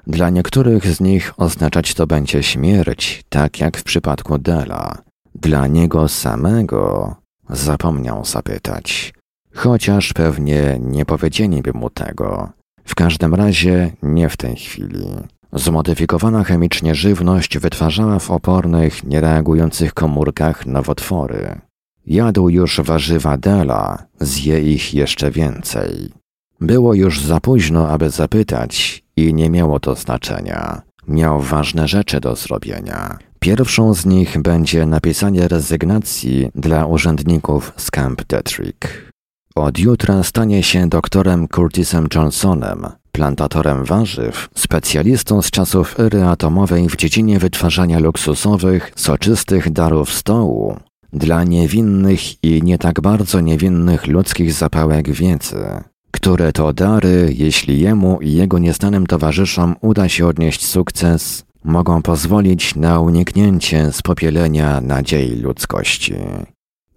Dla niektórych z nich oznaczać to będzie śmierć, tak jak w przypadku Dela. Dla niego samego zapomniał zapytać. Chociaż pewnie nie powiedzieliby mu tego. W każdym razie nie w tej chwili. Zmodyfikowana chemicznie żywność wytwarzała w opornych, niereagujących komórkach nowotwory. Jadł już warzywa Dela, zje ich jeszcze więcej. Było już za późno, aby zapytać, i nie miało to znaczenia. Miał ważne rzeczy do zrobienia. Pierwszą z nich będzie napisanie rezygnacji dla urzędników z Camp Detrick. Od jutra stanie się doktorem Curtisem Johnsonem, plantatorem warzyw, specjalistą z czasów ery atomowej w dziedzinie wytwarzania luksusowych, soczystych darów stołu dla niewinnych i nie tak bardzo niewinnych ludzkich zapałek wiedzy, które to dary, jeśli jemu i jego nieznanym towarzyszom uda się odnieść sukces, mogą pozwolić na uniknięcie spopielenia nadziei ludzkości.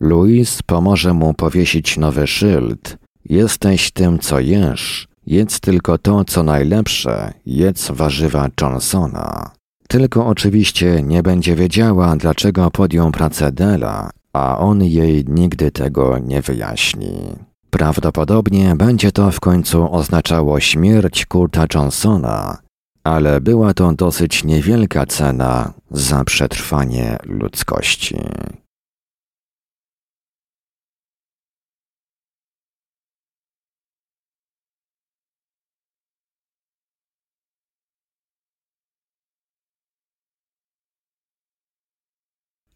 Louis pomoże mu powiesić nowy szyld. Jesteś tym, co jesz. Jedz tylko to, co najlepsze. Jedz warzywa Johnsona. Tylko oczywiście nie będzie wiedziała, dlaczego podjął pracę Dela, a on jej nigdy tego nie wyjaśni. Prawdopodobnie będzie to w końcu oznaczało śmierć Kurta Johnsona, ale była to dosyć niewielka cena za przetrwanie ludzkości.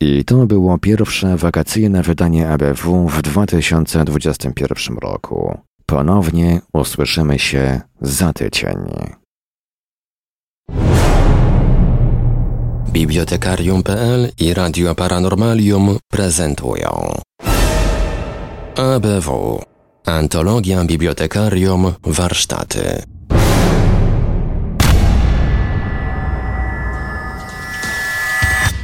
I to było pierwsze wakacyjne wydanie ABW w 2021 roku. Ponownie usłyszymy się za tydzień. Bibliotekarium.pl i Radio Paranormalium prezentują ABW Antologia Bibliotekarium Warsztaty